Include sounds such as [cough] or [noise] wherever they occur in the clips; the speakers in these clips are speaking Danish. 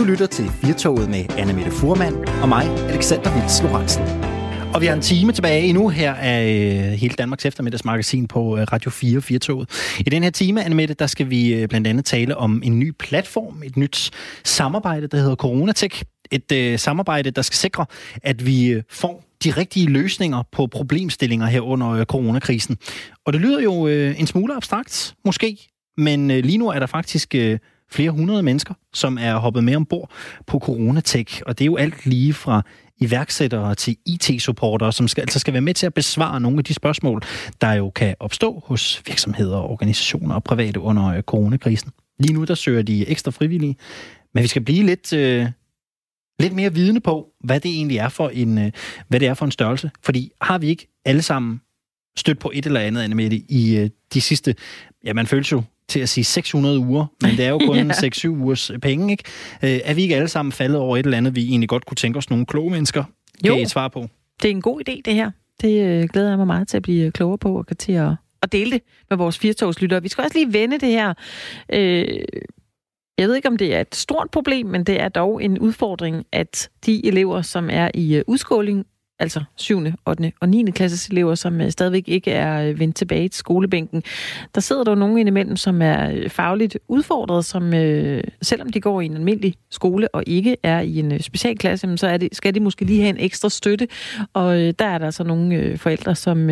Du lytter til Firtoget med Anna Mette Furman og mig, Alexander Vils Lorentzen. Og vi har en time tilbage endnu her af hele Danmarks eftermiddagsmagasin på øh, Radio 4 Firtoget. I den her time, Anne Mette, der skal vi øh, blandt andet tale om en ny platform, et nyt samarbejde, der hedder Coronatech. Et øh, samarbejde, der skal sikre, at vi får de rigtige løsninger på problemstillinger her under øh, coronakrisen. Og det lyder jo øh, en smule abstrakt, måske, men øh, lige nu er der faktisk øh, flere hundrede mennesker, som er hoppet med ombord på Coronatech. Og det er jo alt lige fra iværksættere til IT-supportere, som skal, altså skal være med til at besvare nogle af de spørgsmål, der jo kan opstå hos virksomheder, organisationer og private under øh, coronakrisen. Lige nu der søger de ekstra frivillige, men vi skal blive lidt, øh, lidt mere vidne på, hvad det egentlig er for en, øh, hvad det er for en størrelse. Fordi har vi ikke alle sammen stødt på et eller andet, Annemette, i øh, de sidste, ja, man føles jo til at sige 600 uger, men det er jo [laughs] kun ja. 6-7 ugers penge, ikke? Øh, er vi ikke alle sammen faldet over et eller andet, vi egentlig godt kunne tænke os nogle kloge mennesker? Jo. Kan I et svar på? Det er en god idé, det her. Det øh, glæder jeg mig meget til at blive klogere på, og til at, at dele det med vores firtogslyttere. Vi skal også lige vende det her. Øh, jeg ved ikke, om det er et stort problem, men det er dog en udfordring, at de elever, som er i øh, udskåling, altså 7., 8. og 9. klasses elever, som øh, stadigvæk ikke er øh, vendt tilbage til skolebænken. Der sidder der nogen indimellem, som er øh, fagligt udfordret, som selvom de går i en almindelig skole og ikke er i en specialklasse, så er det, skal de måske lige have en ekstra støtte. Og der er der altså nogle forældre, som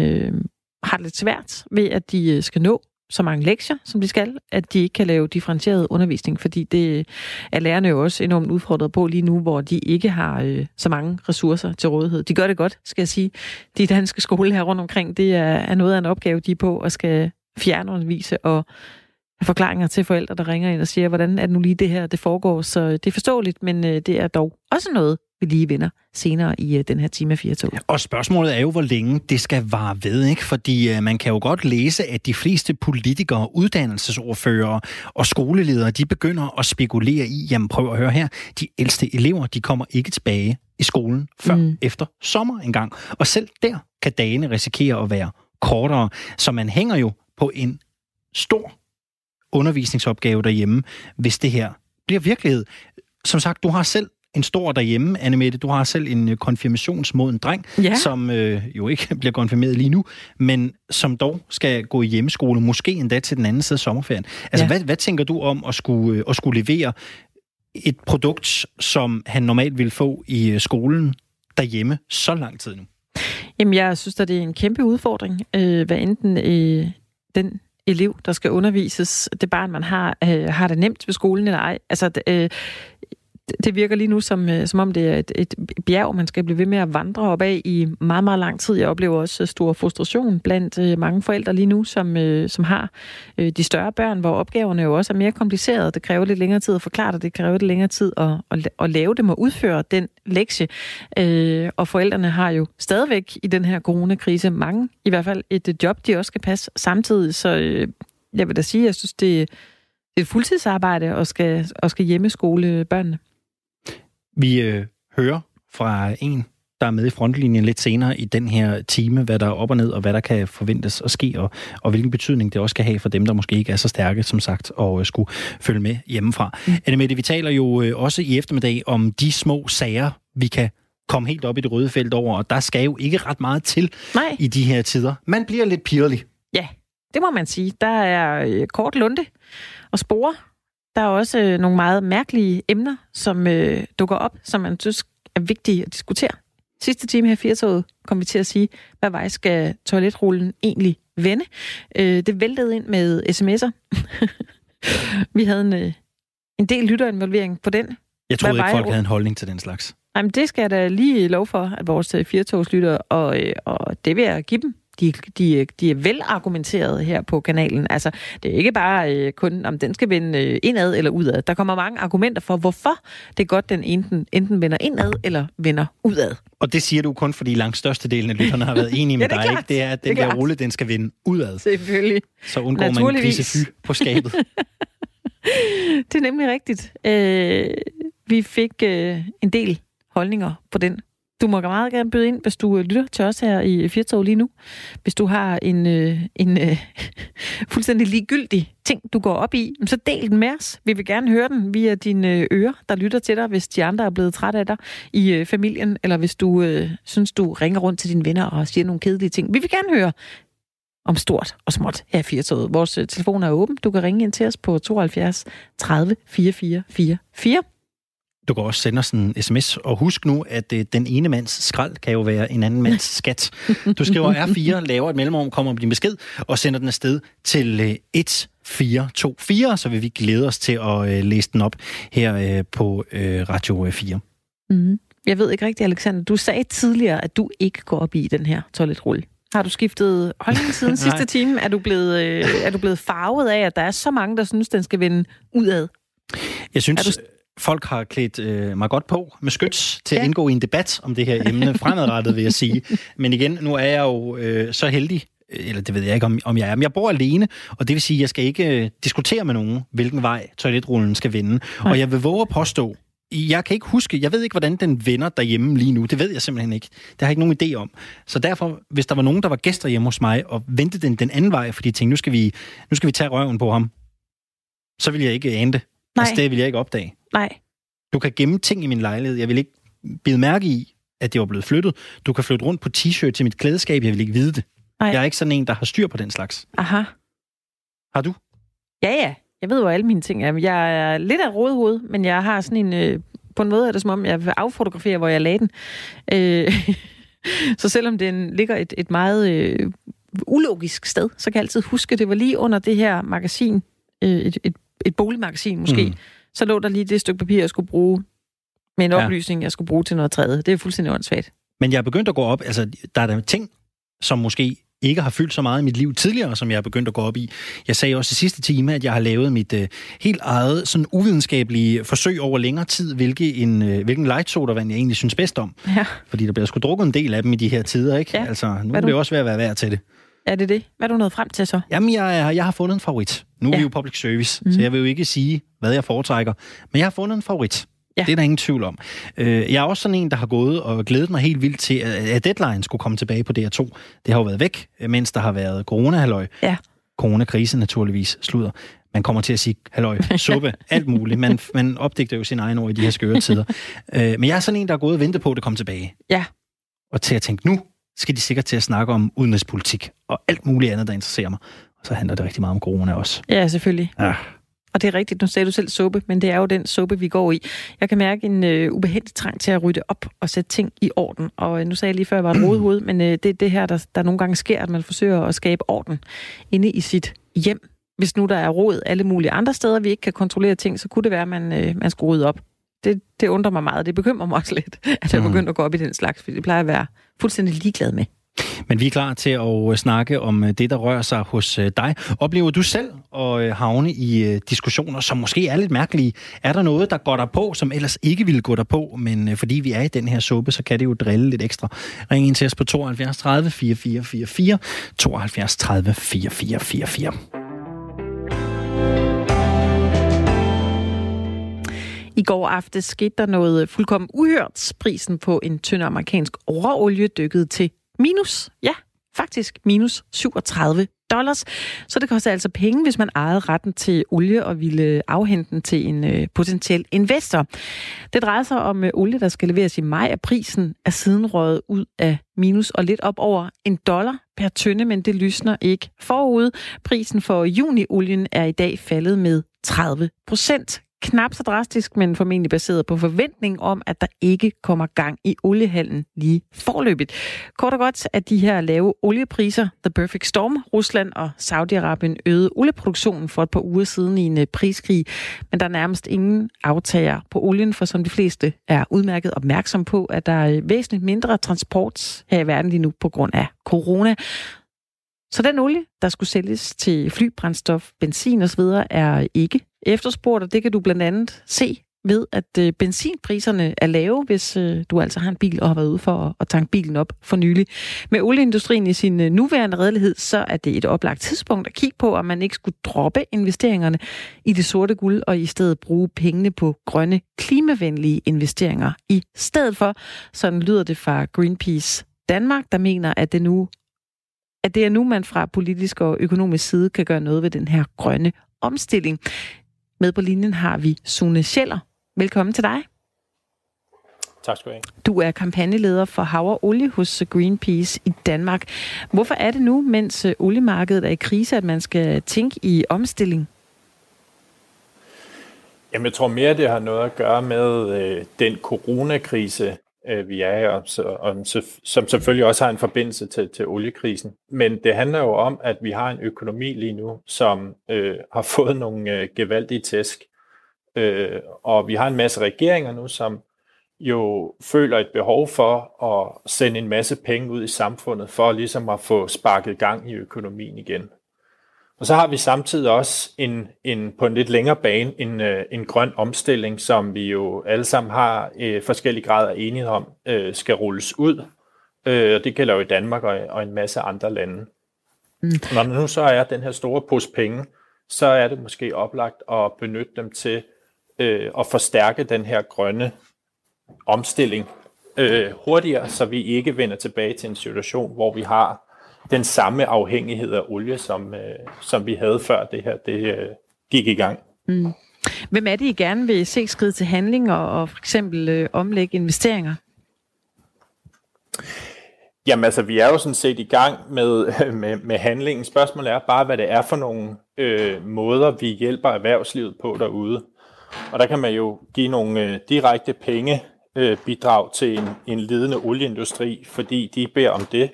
har det lidt svært ved, at de skal nå så mange lektier, som de skal, at de ikke kan lave differentieret undervisning, fordi det er lærerne jo også enormt udfordret på lige nu, hvor de ikke har øh, så mange ressourcer til rådighed. De gør det godt, skal jeg sige. De danske skole her rundt omkring, det er, er noget af en opgave, de er på og skal fjernundervise og forklaringer til forældre, der ringer ind og siger, hvordan er det nu lige det her, det foregår. Så det er forståeligt, men øh, det er dog også noget, vi lige vinder senere i øh, den her time af 4 tog. Og spørgsmålet er jo, hvor længe det skal vare ved, ikke? Fordi uh, man kan jo godt læse, at de fleste politikere, uddannelsesordfører og skoleledere, de begynder at spekulere i, jamen prøv at høre her, de ældste elever, de kommer ikke tilbage i skolen før mm. efter sommer engang. Og selv der kan dagene risikere at være kortere, så man hænger jo på en stor undervisningsopgave derhjemme, hvis det her bliver virkelighed. Som sagt, du har selv en stor derhjemme, Annemette. Du har selv en øh, konfirmationsmoden dreng, ja. som øh, jo ikke bliver konfirmeret lige nu, men som dog skal gå i hjemmeskole, måske endda til den anden side af sommerferien. Altså, ja. hvad, hvad tænker du om at skulle, øh, at skulle levere et produkt, som han normalt ville få i øh, skolen derhjemme så lang tid nu? Jamen, jeg synes at det er en kæmpe udfordring, øh, hvad enten øh, den elev, der skal undervises, det barn, man har, øh, har det nemt ved skolen eller ej. Altså, øh, det virker lige nu som, øh, som om det er et, et bjerg, man skal blive ved med at vandre op af i meget, meget lang tid. Jeg oplever også øh, stor frustration blandt øh, mange forældre lige nu, som, som har de større børn, hvor opgaverne jo også er mere komplicerede. Det kræver lidt længere tid at forklare det, det kræver lidt længere tid at, at, at lave dem og udføre den lektie. Og forældrene har jo stadigvæk i den her coronakrise mange, i hvert fald et job, de også skal passe samtidig. Så jeg vil da sige, at jeg synes, det er et fuldtidsarbejde og skal, og skal hjemmeskole børnene. Vi øh, hører fra en, der er med i frontlinjen lidt senere i den her time, hvad der er op og ned, og hvad der kan forventes at ske, og, og hvilken betydning det også kan have for dem, der måske ikke er så stærke, som sagt, og øh, skulle følge med hjemmefra. Mm. Annemette, vi taler jo øh, også i eftermiddag om de små sager, vi kan komme helt op i det røde felt over, og der skal jo ikke ret meget til Nej. i de her tider. Man bliver lidt pirlig. Ja, det må man sige. Der er øh, kort lunde og spore der er også øh, nogle meget mærkelige emner, som øh, dukker op, som man synes er vigtige at diskutere. Sidste time her i Firtoget kom vi til at sige, hvad vej skal toiletrullen egentlig vende? Øh, det væltede ind med sms'er. [laughs] vi havde en, øh, en del lytterinvolvering på den. Jeg troede ikke, folk havde en holdning til den slags. Jamen, det skal jeg da lige lov for, at vores øh, firetogslytter, og, øh, og det vil jeg give dem de, de, de er velargumenteret her på kanalen. Altså, det er ikke bare øh, kun, om den skal vende øh, indad eller udad. Der kommer mange argumenter for, hvorfor det er godt, den enten, enten vender indad eller vender udad. Og det siger du kun, fordi langt størstedelen af lytterne har været enige [laughs] med ja, dig. Ikke? Det er, at den der rulle, den skal vende udad. Selvfølgelig. Så undgår man en på skabet. [laughs] det er nemlig rigtigt. Øh, vi fik øh, en del holdninger på den du må meget gerne byde ind, hvis du øh, lytter til os her i Firtog lige nu. Hvis du har en, øh, en øh, [laughs] fuldstændig ligegyldig ting, du går op i, så del den med os. Vi vil gerne høre den via dine øh, ører, der lytter til dig, hvis de andre er blevet trætte af dig i øh, familien, eller hvis du øh, synes, du ringer rundt til dine venner og siger nogle kedelige ting. Vi vil gerne høre om stort og småt her i Firtoget. Vores øh, telefon er åben. Du kan ringe ind til os på 72 30 44 44. Du kan også sende os en sms, og husk nu, at øh, den ene mands skrald kan jo være en anden mands [laughs] skat. Du skriver R4, laver et mellemrum, kommer med din besked, og sender den afsted til øh, 1424, så vil vi glæde os til at øh, læse den op her øh, på øh, Radio 4. Mm. Jeg ved ikke rigtigt, Alexander. Du sagde tidligere, at du ikke går op i den her toiletrulle. Har du skiftet holdning siden [laughs] sidste time? Er du, blevet, øh, er du blevet farvet af, at der er så mange, der synes, den skal vende udad? Jeg synes, du... folk har klædt øh, mig godt på med skyts til ja. at indgå i en debat om det her emne [laughs] fremadrettet, vil jeg sige. Men igen, nu er jeg jo øh, så heldig, eller det ved jeg ikke, om, om jeg er, men jeg bor alene, og det vil sige, at jeg skal ikke øh, diskutere med nogen, hvilken vej toiletrullen skal vende. Nej. Og jeg vil våge at påstå, jeg kan ikke huske, jeg ved ikke, hvordan den vender derhjemme lige nu. Det ved jeg simpelthen ikke. Det har jeg ikke nogen idé om. Så derfor, hvis der var nogen, der var gæster hjemme hos mig, og ventede den den anden vej, fordi de tænkte, nu skal vi, nu skal vi tage røven på ham, så vil jeg ikke ane det. Nej. Altså, det vil jeg ikke opdage. Nej. Du kan gemme ting i min lejlighed. Jeg vil ikke bide mærke i, at det var blevet flyttet. Du kan flytte rundt på t-shirt til mit klædeskab. Jeg vil ikke vide det. Nej. Jeg er ikke sådan en, der har styr på den slags. Aha. Har du? Ja, ja. Jeg ved, hvor alle mine ting er. Jeg er lidt af rådhoved, men jeg har sådan en... Øh, på en måde er det som om, jeg vil affotografere, hvor jeg lagde den. Øh, [laughs] så selvom den ligger et, et meget øh, ulogisk sted, så kan jeg altid huske, at det var lige under det her magasin, øh, et, et, et boligmagasin måske, mm. Så lå der lige det stykke papir, jeg skulle bruge med en oplysning, ja. jeg skulle bruge til noget tredje. Det er fuldstændig åndssvagt. Men jeg er begyndt at gå op, altså der er der ting, som måske ikke har fyldt så meget i mit liv tidligere, som jeg er begyndt at gå op i. Jeg sagde også i sidste time, at jeg har lavet mit uh, helt eget sådan uvidenskabelige forsøg over længere tid, hvilke en, uh, hvilken light sodavand jeg egentlig synes bedst om. Ja. Fordi der bliver sgu drukket en del af dem i de her tider, ikke? Ja. Altså, nu er det jo også ved at være værd til det. Er det det? Hvad er du nået frem til så? Jamen, jeg, jeg har fundet en favorit. Nu er ja. vi jo public service, mm. så jeg vil jo ikke sige, hvad jeg foretrækker. Men jeg har fundet en favorit. Ja. Det er der ingen tvivl om. Øh, jeg er også sådan en, der har gået og glædet mig helt vildt til, at deadline skulle komme tilbage på DR2. Det har jo været væk, mens der har været corona-halløj. Ja. Corona-krise naturligvis, sluder. Man kommer til at sige halløj, [laughs] suppe, alt muligt. Man, man opdigter jo sin egen ord i de her skøre tider. [laughs] Øh, men jeg er sådan en, der er gået og ventet på, at det kommer tilbage. Ja. Og til at tænke, nu skal de sikkert til at snakke om udenrigspolitik og alt muligt andet, der interesserer mig. Og så handler det rigtig meget om corona også. Ja, selvfølgelig. Ja. Og det er rigtigt, nu sagde du selv suppe, men det er jo den suppe, vi går i. Jeg kan mærke en øh, ubehagelig trang til at rydde op og sætte ting i orden. Og øh, nu sagde jeg lige før, at jeg var et rodehoved, men øh, det er det her, der, der nogle gange sker, at man forsøger at skabe orden inde i sit hjem. Hvis nu der er råd alle mulige andre steder, vi ikke kan kontrollere ting, så kunne det være, at man, øh, man skulle rydde op. Det, det undrer mig meget. Det bekymrer mig også lidt, at jeg mm. begynder at gå op i den slags, fordi det plejer at være fuldstændig ligeglad med. Men vi er klar til at øh, snakke om øh, det, der rører sig hos øh, dig. Oplever du selv at havne i diskussioner, som måske er lidt mærkelige? Er der noget, der går der på, som ellers ikke ville gå der på, men fordi vi er i den her suppe, så kan det jo drille lidt ekstra. Ring ind til os på 72 30 4444, 72 30 4444. I går aftes skete der noget fuldkommen uhørt. Prisen på en tynd amerikansk råolie dykkede til minus, ja, faktisk minus 37 dollars. Så det koster altså penge, hvis man ejede retten til olie og ville afhente den til en øh, potentiel investor. Det drejer sig om øh, olie, der skal leveres i maj, og prisen er siden røget ud af minus og lidt op over en dollar per tønde, men det lysner ikke forud. Prisen for juni-olien er i dag faldet med 30 procent. Knap så drastisk, men formentlig baseret på forventning om, at der ikke kommer gang i oliehandlen lige forløbet. Kort og godt, at de her lave oliepriser, The Perfect Storm, Rusland og Saudi-Arabien øgede olieproduktionen for et par uger siden i en øh, priskrig, men der er nærmest ingen aftager på olien, for som de fleste er udmærket opmærksom på, at der er væsentligt mindre transport her i verden lige nu på grund af corona. Så den olie, der skulle sælges til flybrændstof, benzin osv., er ikke efterspurgt, og det kan du blandt andet se ved, at øh, benzinpriserne er lave, hvis øh, du altså har en bil og har været ude for at, at tanke bilen op for nylig. Med olieindustrien i sin øh, nuværende redelighed, så er det et oplagt tidspunkt at kigge på, om man ikke skulle droppe investeringerne i det sorte guld og i stedet bruge pengene på grønne, klimavenlige investeringer i stedet for. Sådan lyder det fra Greenpeace Danmark, der mener, at det nu at det er nu, man fra politisk og økonomisk side kan gøre noget ved den her grønne omstilling. Med på linjen har vi Sune Scheller. Velkommen til dig. Tak skal du have. Du er kampagneleder for Hav Olie hos Greenpeace i Danmark. Hvorfor er det nu, mens oliemarkedet er i krise, at man skal tænke i omstilling? Jamen, jeg tror mere, det har noget at gøre med øh, den coronakrise, øh, vi er i, og, og, som selvfølgelig også har en forbindelse til, til oliekrisen. Men det handler jo om, at vi har en økonomi lige nu, som øh, har [laughs] fået nogle øh, gevaldige tæsk. Øh, og vi har en masse regeringer nu, som jo føler et behov for at sende en masse penge ud i samfundet, for ligesom at få sparket gang i økonomien igen. Og så har vi samtidig også en, en på en lidt længere bane en, øh, en grøn omstilling, som vi jo alle sammen har øh, forskellige grader af enighed om, øh, skal rulles ud. Øh, og det gælder jo i Danmark og, og en masse andre lande. Mm. Når nu så er den her store pose penge, så er det måske oplagt at benytte dem til øh, at forstærke den her grønne omstilling øh, hurtigere, så vi ikke vender tilbage til en situation, hvor vi har den samme afhængighed af olie, som, øh, som vi havde før det her det, øh, gik i gang. Mm. Hvem er det, I gerne vil se skridt til handling og, og for eksempel øh, omlægge investeringer? Jamen altså, vi er jo sådan set i gang med, [laughs] med, med handlingen. Spørgsmålet er bare, hvad det er for nogle øh, måder, vi hjælper erhvervslivet på derude. Og der kan man jo give nogle øh, direkte penge øh, bidrag til en, en ledende olieindustri, fordi de beder om det.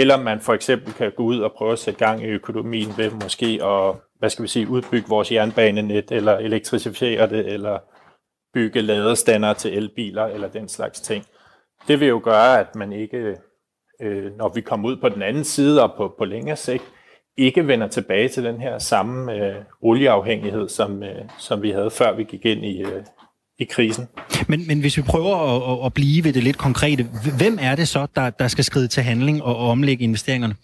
Eller man for eksempel kan gå ud og prøve at sætte gang i økonomien ved måske at hvad skal vi sige, udbygge vores jernbanenet, eller elektrificere det, eller bygge ladestander til elbiler, eller den slags ting. Det vil jo gøre, at man ikke, øh, når vi kommer ud på den anden side og på, på længere sigt, ikke vender tilbage til den her samme øh, olieafhængighed, som, øh, som vi havde før vi gik ind i, øh, i krisen. Men, men hvis vi prøver at, at blive ved det lidt konkrete, hvem er det så, der, der skal skride til handling og, og omlægge investeringerne?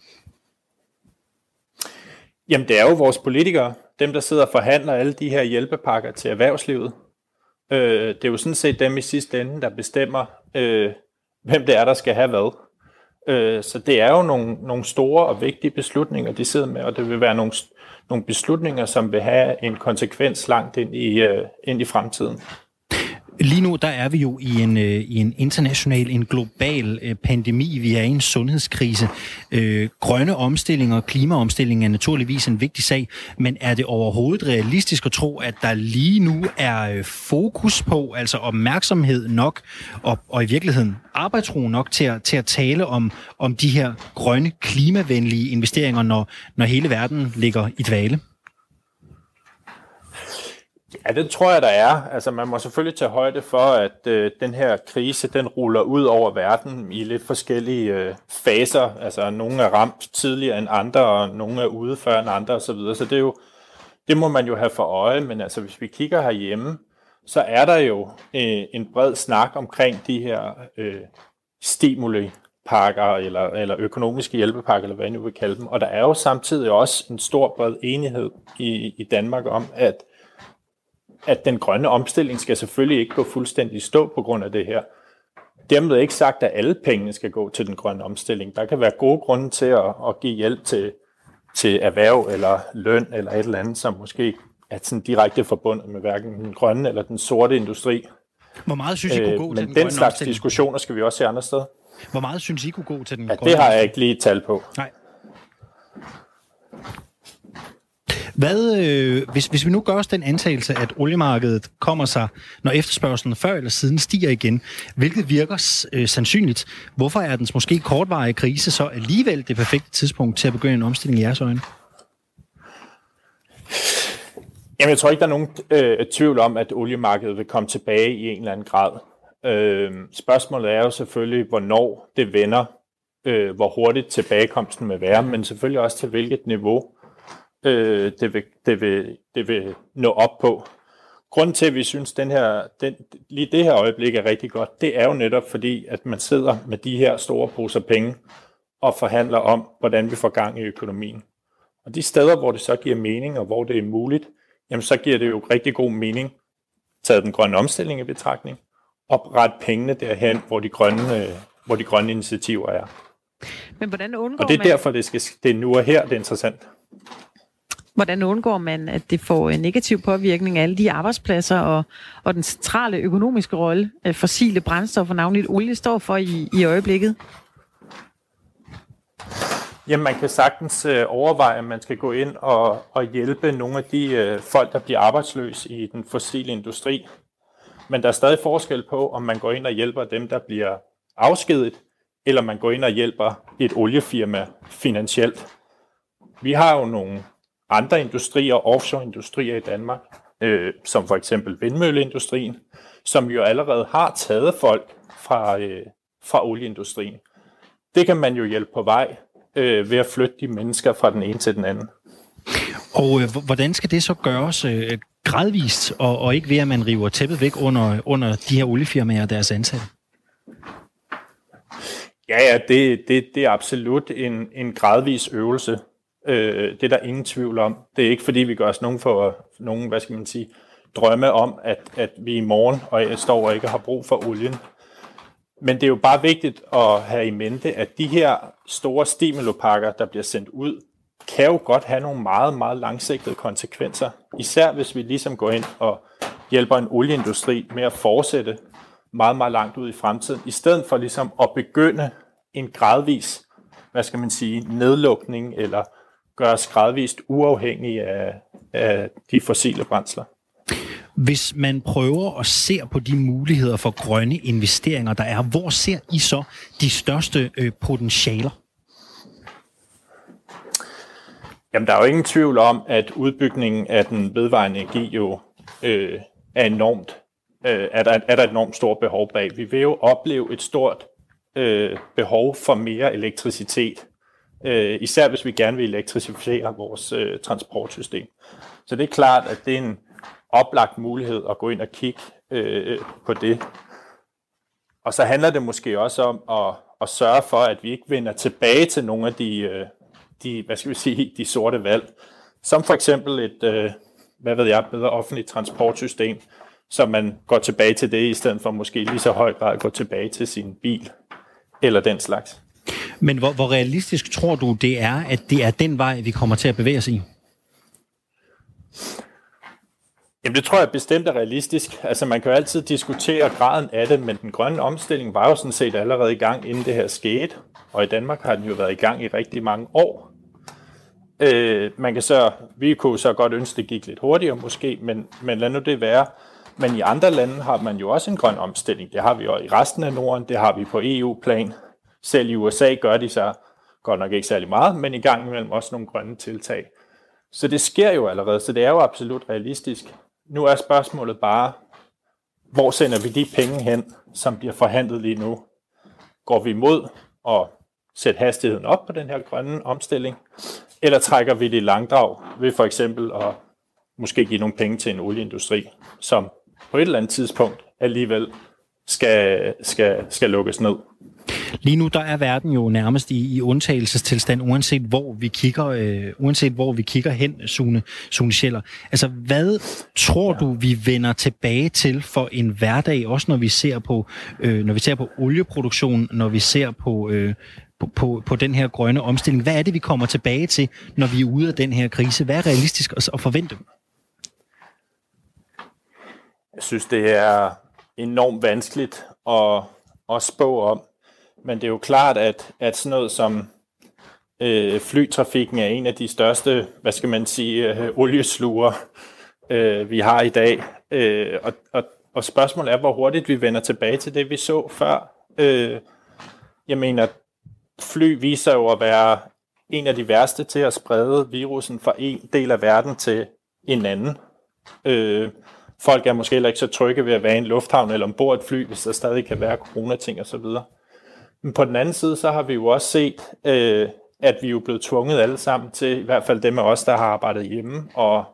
Jamen det er jo vores politikere, dem der sidder og forhandler alle de her hjælpepakker til erhvervslivet. Øh, det er jo sådan set dem i sidste ende, der bestemmer, øh, hvem det er, der skal have hvad. Øh, så det er jo nogle, nogle store og vigtige beslutninger, de sidder med, og det vil være nogle, nogle beslutninger, som vil have en konsekvens langt ind i, øh, ind i fremtiden. Lige nu, der er vi jo i en, øh, i en international, en global øh, pandemi. Vi er i en sundhedskrise. Øh, grønne omstillinger og klimaomstilling er naturligvis en vigtig sag, men er det overhovedet realistisk at tro, at der lige nu er øh, fokus på, altså opmærksomhed nok, og, og i virkeligheden arbejdsro nok til at, til at tale om, om de her grønne, klimavenlige investeringer, når, når hele verden ligger i dvale? Ja, det tror jeg, der er. Altså, man må selvfølgelig tage højde for, at øh, den her krise, den ruller ud over verden i lidt forskellige øh, faser. Altså, nogle er ramt tidligere end andre, og nogle er ude før end andre osv. Så, så det, er jo, det må man jo have for øje. Men altså, hvis vi kigger herhjemme, så er der jo øh, en bred snak omkring de her øh, stimuli pakker eller, eller økonomiske hjælpepakker, eller hvad I nu vil kalde dem. Og der er jo samtidig også en stor bred enighed i, i Danmark om, at at den grønne omstilling skal selvfølgelig ikke gå fuldstændig stå på grund af det her. Dermed ikke sagt, at alle pengene skal gå til den grønne omstilling. Der kan være gode grunde til at, at give hjælp til, til erhverv eller løn eller et eller andet, som måske er sådan direkte forbundet med hverken den grønne eller den sorte industri. Hvor meget synes I kunne gå øh, til den, den slags omstilling? diskussioner skal vi også se andre steder. Hvor meget synes I kunne gå til den ja, grønne det har jeg ikke lige et tal på. Nej. Hvad, øh, hvis, hvis vi nu gør os den antagelse, at oliemarkedet kommer sig, når efterspørgselen før eller siden stiger igen, hvilket virker øh, sandsynligt, hvorfor er dens måske kortvarige krise så alligevel det perfekte tidspunkt til at begynde en omstilling i jeres øjne? Jamen, jeg tror ikke, der er nogen øh, tvivl om, at oliemarkedet vil komme tilbage i en eller anden grad. Øh, spørgsmålet er jo selvfølgelig, hvornår det vender, øh, hvor hurtigt tilbagekomsten vil være, men selvfølgelig også til hvilket niveau øh, det, vil, det, vil, det vil nå op på. grunden til, at vi synes, den her, den, lige det her øjeblik er rigtig godt, det er jo netop fordi, at man sidder med de her store poser penge og forhandler om, hvordan vi får gang i økonomien. Og de steder, hvor det så giver mening, og hvor det er muligt, jamen så giver det jo rigtig god mening, taget den grønne omstilling i betragtning, oprette pengene derhen, hvor de grønne, hvor de grønne initiativer er. Men hvordan undgår og det er man... derfor, det, skal, det er nu og her, det er interessant. Hvordan undgår man, at det får en negativ påvirkning af alle de arbejdspladser og, og den centrale økonomiske rolle, øh, fossile brændstoffer, navnligt olie, står for i, i øjeblikket? Jamen, man kan sagtens øh, overveje, at man skal gå ind og, og hjælpe nogle af de øh, folk, der bliver arbejdsløse i den fossile industri. Men der er stadig forskel på, om man går ind og hjælper dem, der bliver afskedet, eller man går ind og hjælper et oliefirma finansielt. Vi har jo nogle andre industrier, offshore-industrier i Danmark, øh, som for eksempel vindmølleindustrien, som jo allerede har taget folk fra, øh, fra olieindustrien. Det kan man jo hjælpe på vej øh, ved at flytte de mennesker fra den ene til den anden. Og øh, hvordan skal det så gøres øh, gradvist, og, og ikke ved at man river tæppet væk under, under de her oliefirmaer og deres ansatte? Ja, ja, det, det, det er absolut en, en gradvis øvelse. Øh, det er der ingen tvivl om. Det er ikke fordi, vi gør os nogen for nogen, hvad skal man sige, drømme om, at, at vi i morgen og jeg står og ikke har brug for olien. Men det er jo bare vigtigt at have i mente, at de her store stimulopakker, der bliver sendt ud, kan jo godt have nogle meget, meget langsigtede konsekvenser. Især hvis vi ligesom går ind og hjælper en olieindustri med at fortsætte meget, meget langt ud i fremtiden, i stedet for ligesom at begynde en gradvis, hvad skal man sige, nedlukning eller gøre os gradvist uafhængige af, af de fossile brændsler. Hvis man prøver at se på de muligheder for grønne investeringer, der er, hvor ser I så de største øh, potentialer? Jamen, der er jo ingen tvivl om, at udbygningen af den vedvarende energi jo øh, er enormt, øh, er, der, er der et enormt stort behov bag. Vi vil jo opleve et stort øh, behov for mere elektricitet, øh, især hvis vi gerne vil elektrificere vores øh, transportsystem. Så det er klart, at det er en oplagt mulighed at gå ind og kigge øh, på det. Og så handler det måske også om at, at sørge for, at vi ikke vender tilbage til nogle af de, øh, de hvad skal vi sige, de sorte valg. Som for eksempel et, øh, hvad ved jeg, bedre offentligt transportsystem, så man går tilbage til det, i stedet for måske lige så høj grad at gå tilbage til sin bil eller den slags. Men hvor, hvor realistisk tror du, det er, at det er den vej, vi kommer til at bevæge os i? Jamen det tror jeg bestemt er realistisk. Altså man kan jo altid diskutere graden af det, men den grønne omstilling var jo sådan set allerede i gang, inden det her skete. Og i Danmark har den jo været i gang i rigtig mange år. Øh, man kan så, vi kunne så godt ønske, det gik lidt hurtigere måske, men, men lad nu det være. Men i andre lande har man jo også en grøn omstilling. Det har vi jo i resten af Norden, det har vi på EU-plan. Selv i USA gør de så godt nok ikke særlig meget, men i gang imellem også nogle grønne tiltag. Så det sker jo allerede, så det er jo absolut realistisk. Nu er spørgsmålet bare, hvor sender vi de penge hen, som bliver forhandlet lige nu? Går vi imod at sætte hastigheden op på den her grønne omstilling, eller trækker vi det i langdrag ved for eksempel at måske give nogle penge til en olieindustri, som på et eller andet tidspunkt alligevel skal, skal, skal lukkes ned. Lige nu der er verden jo nærmest i, i undtagelsestilstand, uanset hvor vi kigger, øh, uanset hvor vi kigger hen, Sune, Sune Scheller. Altså, hvad tror ja. du, vi vender tilbage til for en hverdag, også når vi ser på, øh, når vi ser på olieproduktion, når vi ser på, øh, på, på, på den her grønne omstilling? Hvad er det, vi kommer tilbage til, når vi er ude af den her krise? Hvad er realistisk at, at forvente? Jeg synes, det er enormt vanskeligt at, at spå om. Men det er jo klart, at, at sådan noget som øh, flytrafikken er en af de største, hvad skal man sige, øh, oliesluger, øh, vi har i dag. Øh, og, og, og spørgsmålet er, hvor hurtigt vi vender tilbage til det, vi så før. Øh, jeg mener, fly viser jo at være en af de værste til at sprede virusen fra en del af verden til en anden. Øh, folk er måske heller ikke så trygge ved at være i en lufthavn eller ombord et fly, hvis der stadig kan være coronating osv. Men på den anden side, så har vi jo også set, øh, at vi er jo blevet tvunget alle sammen til, i hvert fald dem af os, der har arbejdet hjemme, og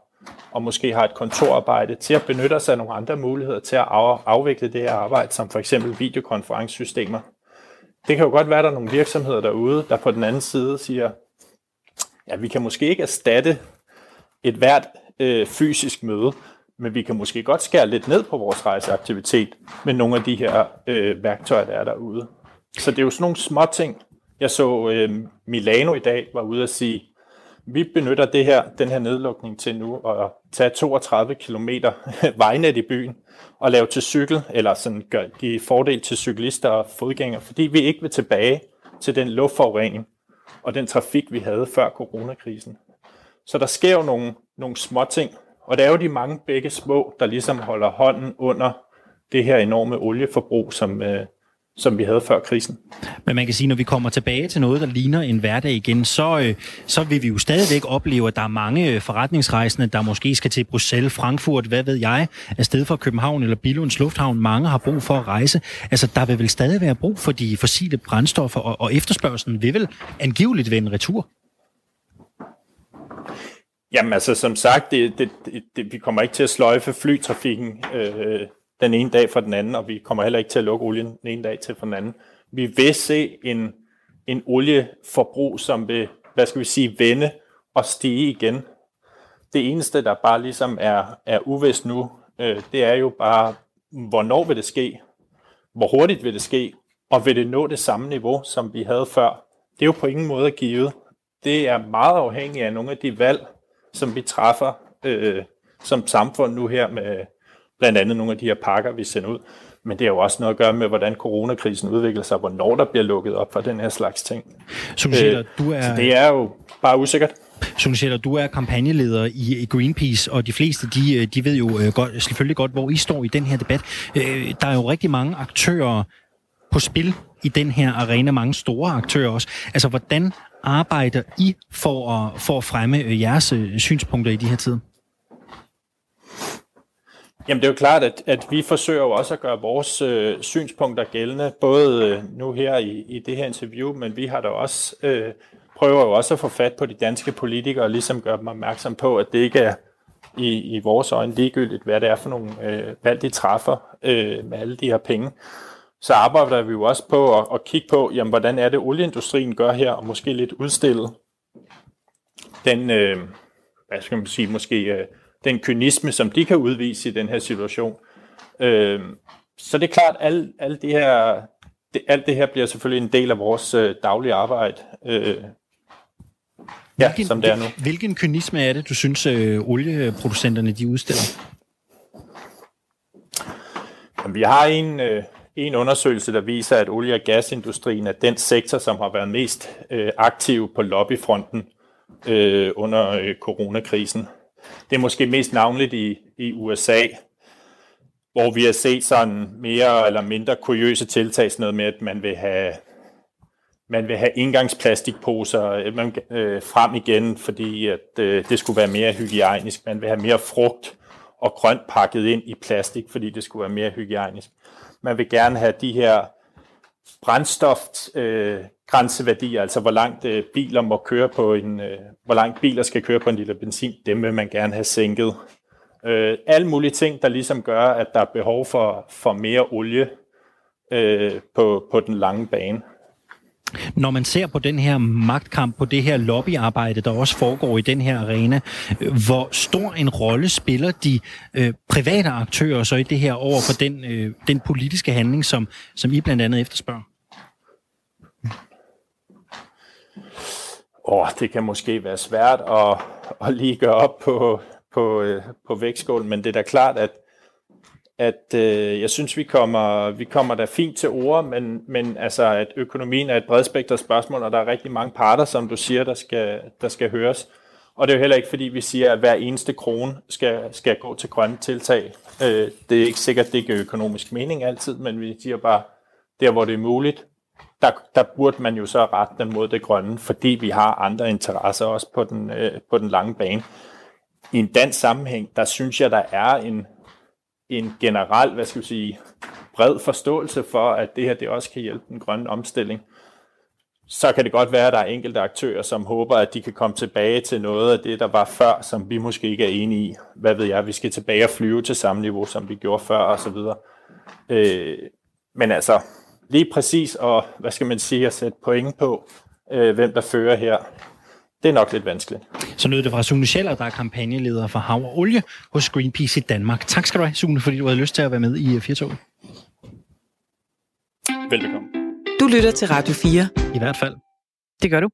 og måske har et kontorarbejde, til at benytte sig af nogle andre muligheder til at afvikle det her arbejde, som for eksempel videokonferencesystemer. Det kan jo godt være, at der er nogle virksomheder derude, der på den anden side siger, ja, vi kan måske ikke erstatte et hvert øh, fysisk møde, men vi kan måske godt skære lidt ned på vores rejseaktivitet med nogle af de her øh, værktøjer, der er derude. Så det er jo sådan nogle små ting. Jeg så øh, Milano i dag var ude at sige, vi benytter det her, den her nedlukning til nu at tage 32 km [laughs] vejnet i byen og lave til cykel, eller sådan gør give fordel til cyklister og fodgængere, fordi vi ikke vil tilbage til den luftforurening og den trafik, vi havde før coronakrisen. Så der sker jo nogle, nogle små ting, og det er jo de mange begge små, der ligesom holder hånden under det her enorme olieforbrug, som, øh, som vi havde før krisen. Men man kan sige, når vi kommer tilbage til noget, der ligner en hverdag igen, så, øh, så vil vi jo stadigvæk opleve, at der er mange øh, forretningsrejsende, der måske skal til Bruxelles, Frankfurt, hvad ved jeg, afsted fra København eller Billunds Lufthavn. Mange har brug for at rejse. Altså, der vil vel stadig være brug for de fossile brændstoffer, og, og efterspørgselen vil vel angiveligt vende retur? Jamen altså, som sagt, det, det, det, det, vi kommer ikke til at sløjfe flytrafikken øh, den ene dag fra den anden, og vi kommer heller ikke til at lukke olien den ene dag til fra den anden. Vi vil se en, en olieforbrug, som vil, hvad skal vi sige, vende og stige igen. Det eneste, der bare ligesom er, er uvist nu, øh, det er jo bare, hvornår vil det ske? Hvor hurtigt vil det ske? Og vil det nå det samme niveau, som vi havde før? Det er jo på ingen måde givet. Det er meget afhængigt af nogle af de valg, som vi træffer øh, som samfund nu her med blandt andet nogle af de her pakker, vi sender ud. Men det har jo også noget at gøre med, hvordan coronakrisen udvikler sig, hvornår der bliver lukket op for den her slags ting. øh, du er... Så det er jo bare usikkert. Sunsheta, du er kampagneleder i Greenpeace, og de fleste, de, øh, de ved jo øh, godt, selvfølgelig godt, hvor I står i den her debat. Øh, der er jo rigtig mange aktører på spil i den her arena, mange store aktører også. Altså, hvordan arbejder I for at, for at fremme jeres synspunkter i de her tider? Jamen det er jo klart, at, at vi forsøger jo også at gøre vores øh, synspunkter gældende, både øh, nu her i, i det her interview, men vi har da også øh, prøver jo også at få fat på de danske politikere og ligesom gøre dem opmærksom på, at det ikke er i, i vores øjne ligegyldigt, hvad det er for nogle øh, valg, de træffer øh, med alle de her penge. Så arbejder vi jo også på at, at kigge på, jamen, hvordan er det, olieindustrien gør her, og måske lidt udstille den, øh, hvad skal man sige, måske øh, den kynisme, som de kan udvise i den her situation. Øh, så det er klart, at alt, alt, det her, det, alt det her bliver selvfølgelig en del af vores øh, daglige arbejde. Øh, ja, hvilken, som det er nu. Hvilken kynisme er det, du synes, øh, olieproducenterne de udstiller? Jamen, vi har en, øh, en undersøgelse, der viser, at olie- og gasindustrien er den sektor, som har været mest øh, aktiv på lobbyfronten øh, under øh, coronakrisen. Det er måske mest navnligt i, i USA, hvor vi har set sådan mere eller mindre kuriøse tiltag, sådan noget med, at man vil have man vil have indgangsplastikposer øh, man, øh, frem igen, fordi at, øh, det skulle være mere hygiejnisk. Man vil have mere frugt og grønt pakket ind i plastik, fordi det skulle være mere hygiejnisk. Man vil gerne have de her brændstof øh, altså hvor langt øh, biler må køre på en, øh, hvor langt biler skal køre på en liter benzin, dem vil man gerne have sænket. Øh, alle mulige ting, der ligesom gør, at der er behov for, for mere olie øh, på, på den lange bane. Når man ser på den her magtkamp, på det her lobbyarbejde, der også foregår i den her arena, øh, hvor stor en rolle spiller de øh, private aktører så i det her over for den, øh, den politiske handling, som, som I blandt andet efterspørger? Åh, det kan måske være svært at, at lige gøre op på, på, øh, på vægtskålen, men det er da klart, at, at øh, jeg synes, vi kommer, vi kommer da fint til ord, men, men altså, at økonomien er et bredspektret spørgsmål, og der er rigtig mange parter, som du siger, der skal, der skal høres. Og det er jo heller ikke, fordi vi siger, at hver eneste krone skal, skal gå til grønne tiltag. Øh, det er ikke sikkert, det giver økonomisk mening altid, men vi siger bare, der hvor det er muligt, der, der burde man jo så rette den mod det grønne, fordi vi har andre interesser også på den, øh, på den lange bane. I en dansk sammenhæng, der synes jeg, der er en, en generel, hvad skal vi sige, bred forståelse for, at det her det også kan hjælpe den grønne omstilling. så kan det godt være, at der er enkelte aktører, som håber, at de kan komme tilbage til noget af det, der var før, som vi måske ikke er enige i. Hvad ved jeg, vi skal tilbage og flyve til samme niveau, som vi gjorde før, og så videre. Øh, men altså, lige præcis, og hvad skal man sige, at sætte point på, øh, hvem der fører her, det er nok lidt vanskeligt. Så nød det fra Sune Scheller, der er kampagneleder for Hav og Olie hos Greenpeace i Danmark. Tak skal du have, Sune, fordi du havde lyst til at være med i Firtoget. Velbekomme. Du lytter til Radio 4. I hvert fald. Det gør du.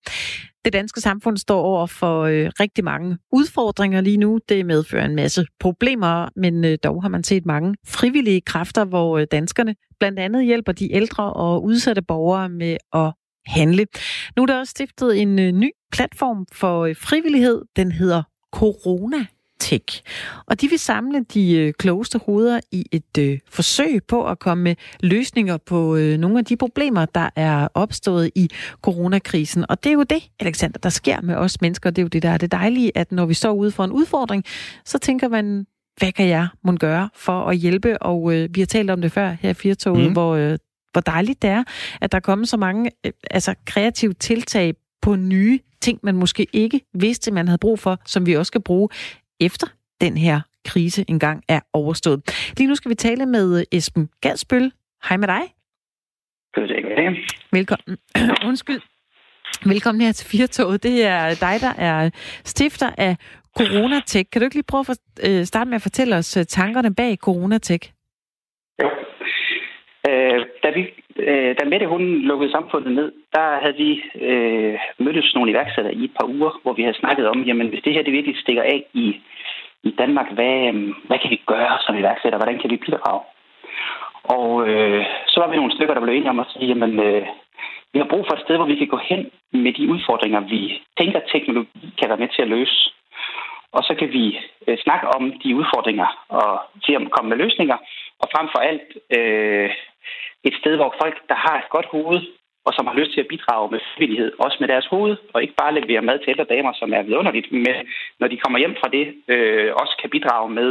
Det danske samfund står over for øh, rigtig mange udfordringer lige nu. Det medfører en masse problemer, men øh, dog har man set mange frivillige kræfter, hvor øh, danskerne blandt andet hjælper de ældre og udsatte borgere med at handle. Nu er der også stiftet en øh, ny platform for øh, frivillighed. Den hedder Corona Tech. Og de vil samle de øh, klogeste hoveder i et øh, forsøg på at komme med løsninger på øh, nogle af de problemer, der er opstået i coronakrisen. Og det er jo det, Alexander, der sker med os mennesker. Det er jo det, der er det dejlige, at når vi står ude for en udfordring, så tænker man, hvad kan jeg må gøre for at hjælpe? Og øh, vi har talt om det før her i Firtoget, mm. hvor, øh, hvor dejligt det er, at der kommer så mange øh, altså kreative tiltag på nye ting, man måske ikke vidste, man havde brug for, som vi også skal bruge efter den her krise engang er overstået. Lige nu skal vi tale med øh, Esben Gadsbøl. Hej med dig. Velkommen. [clears throat] Undskyld. Velkommen her til Firtoget. Det er dig, der er stifter af Coronatech. Kan du ikke lige prøve at øh, starte med at fortælle os øh, tankerne bag Coronatech? Jo. Øh, da, vi, øh, da Mette hun lukkede samfundet ned, der havde vi øh, mødtes nogle iværksættere i et par uger, hvor vi havde snakket om, jamen hvis det her det virkelig stikker af i, i Danmark, hvad, øh, hvad kan vi gøre som iværksættere? Hvordan kan vi bidrage? Og øh, så var vi nogle stykker, der blev enige om at sige, jamen øh, vi har brug for et sted, hvor vi kan gå hen med de udfordringer, vi tænker, teknologi kan være med til at løse. Og så kan vi øh, snakke om de udfordringer og se om komme med løsninger. Og frem for alt øh, et sted, hvor folk, der har et godt hoved, og som har lyst til at bidrage med frivillighed, også med deres hoved, og ikke bare levere mad til ældre damer, som er vidunderligt, men når de kommer hjem fra det, øh, også kan bidrage med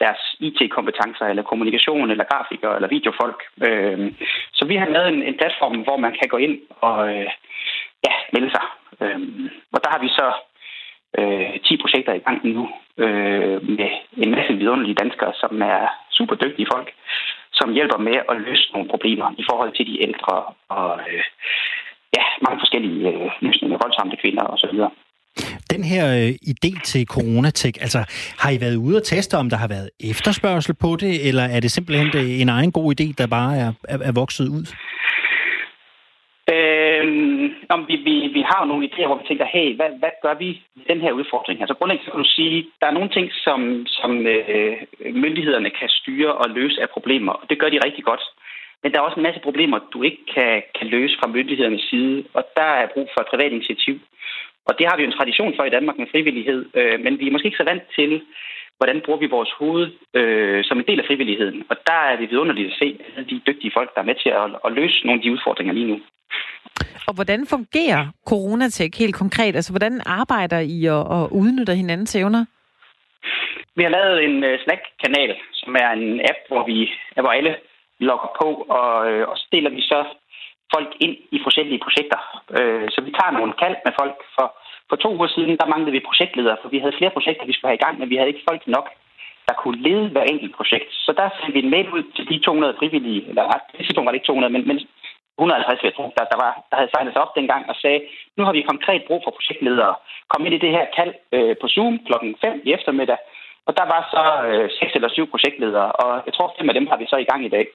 deres IT-kompetencer, eller kommunikation, eller grafikere, eller videofolk. Øh, så vi har lavet en, en platform, hvor man kan gå ind og øh, ja, melde sig. Øh, og der har vi så øh, 10 projekter i gang nu, øh, med en masse vidunderlige danskere, som er super dygtige folk, som hjælper med at løse nogle problemer i forhold til de ældre og øh, ja, mange forskellige øh, løsninger, voldsomme kvinder osv. Den her øh, idé til Coronatech, altså har I været ude og teste, om der har været efterspørgsel på det, eller er det simpelthen det en egen god idé, der bare er, er, er vokset ud? Øhm, om vi, vi, vi har jo nogle idéer, hvor vi tænker, hey, hvad, hvad gør vi med den her udfordring? Altså grundlæggende så kan du sige, der er nogle ting, som, som øh, myndighederne kan styre og løse af problemer, og det gør de rigtig godt. Men der er også en masse problemer, du ikke kan, kan løse fra myndighedernes side, og der er brug for et privat initiativ. Og det har vi jo en tradition for i Danmark med frivillighed, øh, men vi er måske ikke så vant til, hvordan bruger vi vores hoved øh, som en del af frivilligheden. Og der er det vidunderligt at se de dygtige folk, der er med til at, at løse nogle af de udfordringer lige nu. Og hvordan fungerer Coronatech helt konkret? Altså, hvordan arbejder I og, og udnytter hinandens evner? Vi har lavet en øh, uh, Slack-kanal, som er en app, hvor vi hvor alle logger på, og, øh, og så deler vi så folk ind i forskellige projekter. Uh, så vi tager nogle kald med folk. For, for to uger siden, der manglede vi projektledere, for vi havde flere projekter, vi skulle have i gang, men vi havde ikke folk nok, der kunne lede hver enkelt projekt. Så der sendte vi en mail ud til de 200 frivillige, eller nej, det var det ikke 200, men, men 150, jeg tror, der, der, var, der havde signet sig op dengang og sagde, nu har vi konkret brug for projektledere. Kom ind i det her kald øh, på Zoom klokken 5 i eftermiddag, og der var så øh, 6 eller 7 projektledere, og jeg tror, fem af dem har vi så i gang i dag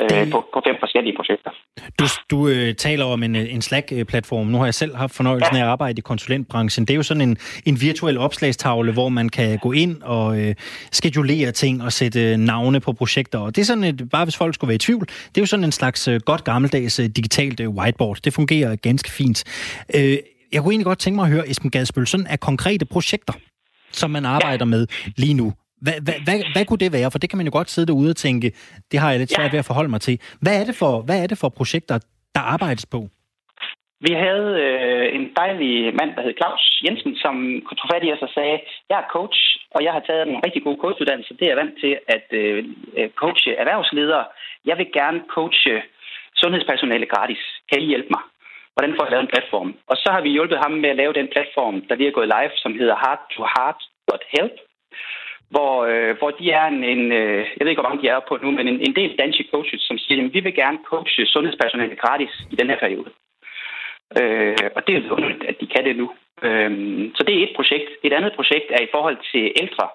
øh, på, på fem forskellige projekter. Du, du øh, taler om en, en Slack-platform. Nu har jeg selv haft fornøjelsen ja. af at arbejde i konsulentbranchen. Det er jo sådan en, en virtuel opslagstavle, hvor man kan gå ind og øh, skedulere ting og sætte navne på projekter. Og det er sådan et, bare hvis folk skulle være i tvivl, det er jo sådan en slags øh, godt gammeldags øh, digitalt øh, whiteboard. Det fungerer ganske fint. Øh, jeg kunne egentlig godt tænke mig at høre, Esben Gadsbøl, sådan er konkrete projekter, som man arbejder ja. med lige nu. Hvad, hvad, hvad, hvad kunne det være? For det kan man jo godt sidde derude og tænke, det har jeg lidt svært ved at forholde mig til. Hvad er det for, hvad er det for projekter, der arbejdes på? Vi havde øh, en dejlig mand, der hed Claus Jensen, som tage fat i os og sagde, jeg er coach, og jeg har taget en rigtig god coachuddannelse. Det er jeg vant til at øh, coache erhvervsledere. Jeg vil gerne coache sundhedspersonale gratis. Kan I hjælpe mig? hvordan får jeg lavet en platform? Og så har vi hjulpet ham med at lave den platform, der lige er gået live, som hedder heart-to-heart.help, hvor, øh, hvor de er en, en øh, jeg ved ikke, hvor mange de er på nu, men en, en del danske coaches, som siger, at vi vil gerne coache sundhedspersonale gratis i den her periode. Øh, og det er jo underligt, at de kan det nu. Øh, så det er et projekt. Et andet projekt er i forhold til ældre,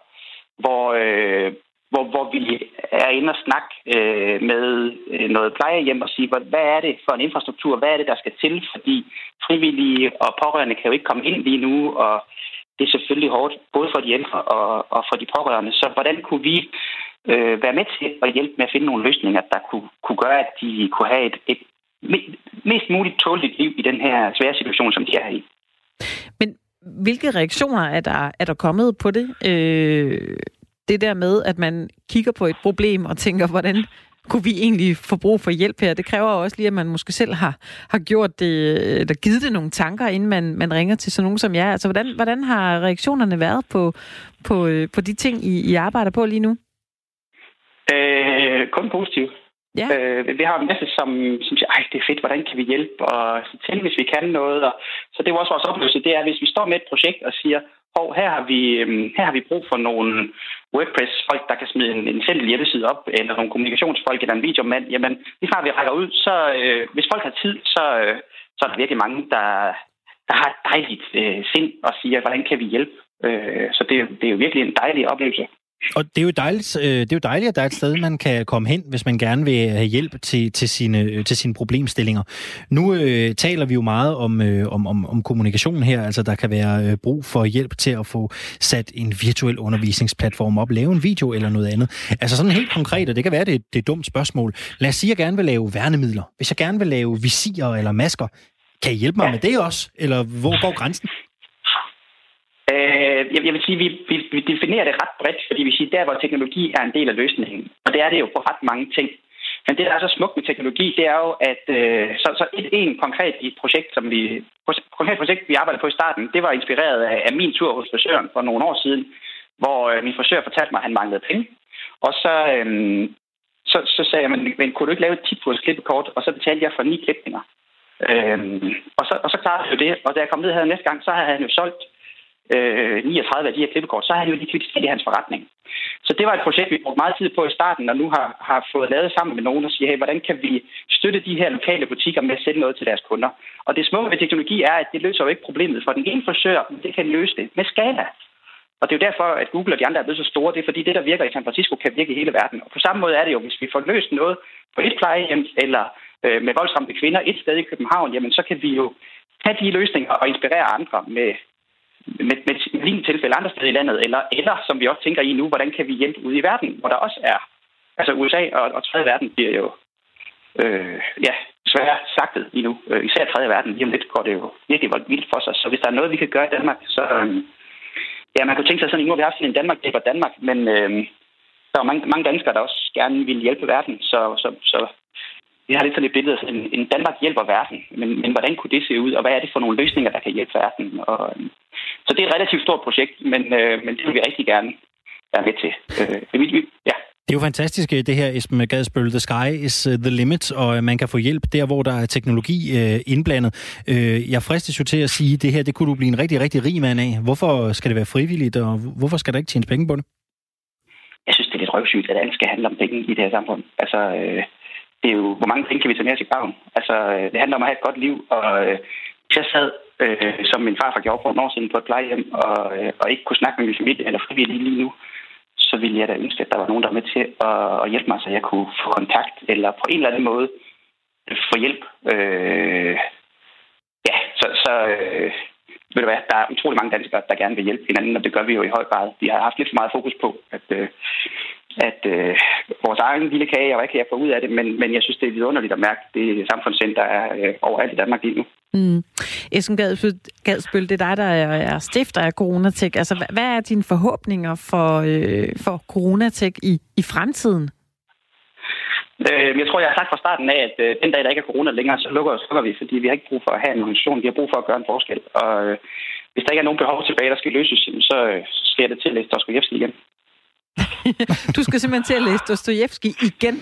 hvor, øh, hvor, hvor vi er inde og snakke øh, med øh, noget plejehjem og sige, hvad, hvad er det for en infrastruktur, hvad er det, der skal til, fordi frivillige og pårørende kan jo ikke komme ind lige nu, og det er selvfølgelig hårdt, både for de ældre og, og for de pårørende. Så hvordan kunne vi øh, være med til at hjælpe med at finde nogle løsninger, der kunne, kunne gøre, at de kunne have et, et mest muligt tåligt liv i den her svære situation, som de er i. Men hvilke reaktioner er der, er der kommet på det? Øh, det der med, at man kigger på et problem og tænker, hvordan kunne vi egentlig få brug for hjælp her? Det kræver også lige, at man måske selv har, har gjort det, eller givet det nogle tanker, inden man, man ringer til sådan nogen som jer. Altså, hvordan, hvordan har reaktionerne været på, på, øh, på de ting, I, I arbejder på lige nu? Øh, kun positivt. Ja. Øh, vi har en masse, som, som siger, ej, det er fedt, hvordan kan vi hjælpe, og til, hvis vi kan noget. Og, så det er også vores oplevelse, det er, hvis vi står med et projekt og siger, hov, her har vi, øhm, her har vi brug for nogle WordPress-folk, der kan smide en, en simpel hjemmeside op, eller nogle kommunikationsfolk, eller en videomand, jamen, lige snart vi rækker ud, så øh, hvis folk har tid, så, øh, så er der virkelig mange, der, der har et dejligt øh, sind og siger, hvordan kan vi hjælpe? Øh, så det, det er jo virkelig en dejlig oplevelse. Og det er, jo dejligt, øh, det er jo dejligt, at der er et sted, man kan komme hen, hvis man gerne vil have hjælp til, til, sine, øh, til sine problemstillinger. Nu øh, taler vi jo meget om, øh, om, om, om kommunikation her, altså der kan være øh, brug for hjælp til at få sat en virtuel undervisningsplatform op, lave en video eller noget andet. Altså sådan helt konkret, og det kan være, det, det er et dumt spørgsmål. Lad os sige, at jeg gerne vil lave værnemidler. Hvis jeg gerne vil lave visirer eller masker, kan I hjælpe mig ja. med det også? Eller hvor går grænsen? Øh, jeg vil sige, at vi, vi, vi definerer det ret bredt, fordi vi siger, der hvor teknologi er en del af løsningen. Og det er det jo på ret mange ting. Men det, der er så smukt med teknologi, det er jo, at øh, så, så et, en konkret et projekt, som vi, konkret projekt, vi arbejdede på i starten, det var inspireret af, af min tur hos frisøren for nogle år siden, hvor øh, min frisør fortalte mig, at han manglede penge. Og så, øh, så, så sagde jeg, men, men kunne du ikke lave et 10 klippekort, og så betalte jeg for ni klipninger. Øh, og, så, og så klarede jeg jo det, og da jeg kom ned her næste gang, så havde han jo solgt øh, 39 af de her klippekort, så har han jo likviditet i hans forretning. Så det var et projekt, vi brugte meget tid på i starten, og nu har, har fået lavet sammen med nogen og siger, hey, hvordan kan vi støtte de her lokale butikker med at sælge noget til deres kunder? Og det smukke ved teknologi er, at det løser jo ikke problemet for den ene frisør, men det kan løse det med skala. Og det er jo derfor, at Google og de andre er blevet så store. Det er fordi, det, der virker i San Francisco, kan virke i hele verden. Og på samme måde er det jo, hvis vi får løst noget på et plejehjem eller øh, med voldsramte kvinder et sted i København, jamen så kan vi jo have de løsninger og inspirere andre med med, med lignende tilfælde andre steder i landet, eller, eller som vi også tænker i nu, hvordan kan vi hjælpe ud i verden, hvor der også er, altså USA og, og tredje verden bliver jo øh, ja, svært sagtet lige nu. Øh, især tredje verden, lige om lidt går det jo virkelig vildt for sig. Så hvis der er noget, vi kan gøre i Danmark, så øh, ja, man kunne tænke sig sådan, nu har vi haft sådan en Danmark hjælper Danmark, men øh, der er mange, mange danskere, der også gerne vil hjælpe verden, så, så, så vi har lidt sådan et billede af, en Danmark hjælper verden, men, men hvordan kunne det se ud, og hvad er det for nogle løsninger, der kan hjælpe verden? Og, så det er et relativt stort projekt, men, øh, men det vil vi rigtig gerne være med til. Øh, vi, ja. Det er jo fantastisk, øh, det her, Esben Gadsbøl. The sky is øh, the limit, og øh, man kan få hjælp der, hvor der er teknologi indblandet. Jeg fristes jo til at sige, at det her, det kunne du blive en rigtig, rigtig rig mand af. Hvorfor skal det være frivilligt, og hvorfor skal der ikke tjenes penge på det? Jeg synes, det er lidt røvsygt, at alt skal handle om penge i det her samfund. Altså, øh, det er jo, hvor mange penge kan vi tage med os i graven? Altså, øh, det handler om at have et godt liv, og øh, jeg sad, øh, som min far gjorde for en år siden på et plejehjem, og, øh, og ikke kunne snakke med min familie eller frivillige lige nu, så ville jeg da ønske, at der var nogen, der var med til at, at hjælpe mig, så jeg kunne få kontakt, eller på en eller anden måde øh, få hjælp. Øh, ja, så, så øh, ved du hvad, der er utrolig mange danskere, der gerne vil hjælpe hinanden, og det gør vi jo i høj grad. Vi har haft lidt for meget fokus på, at, øh, at øh, vores egen lille kage, og hvad kan jeg få ud af det, men, men jeg synes, det er vidunderligt at mærke det samfundssind, der er øh, overalt i Danmark lige nu. Mm. Esben Gadsbøl, det er dig, der er stifter af Coronatech. Altså, hvad er dine forhåbninger for, øh, for Coronatech i, i fremtiden? Øh, jeg tror, jeg har sagt fra starten af, at øh, den dag, der ikke er corona længere, så lukker, så lukker vi, fordi vi har ikke brug for at have en organisation. Vi har brug for at gøre en forskel. Og øh, hvis der ikke er nogen behov tilbage, der skal løses, så, øh, så sker det til at læse Dostoyevsky igen. [laughs] du skal simpelthen til at læse Dostojevski igen.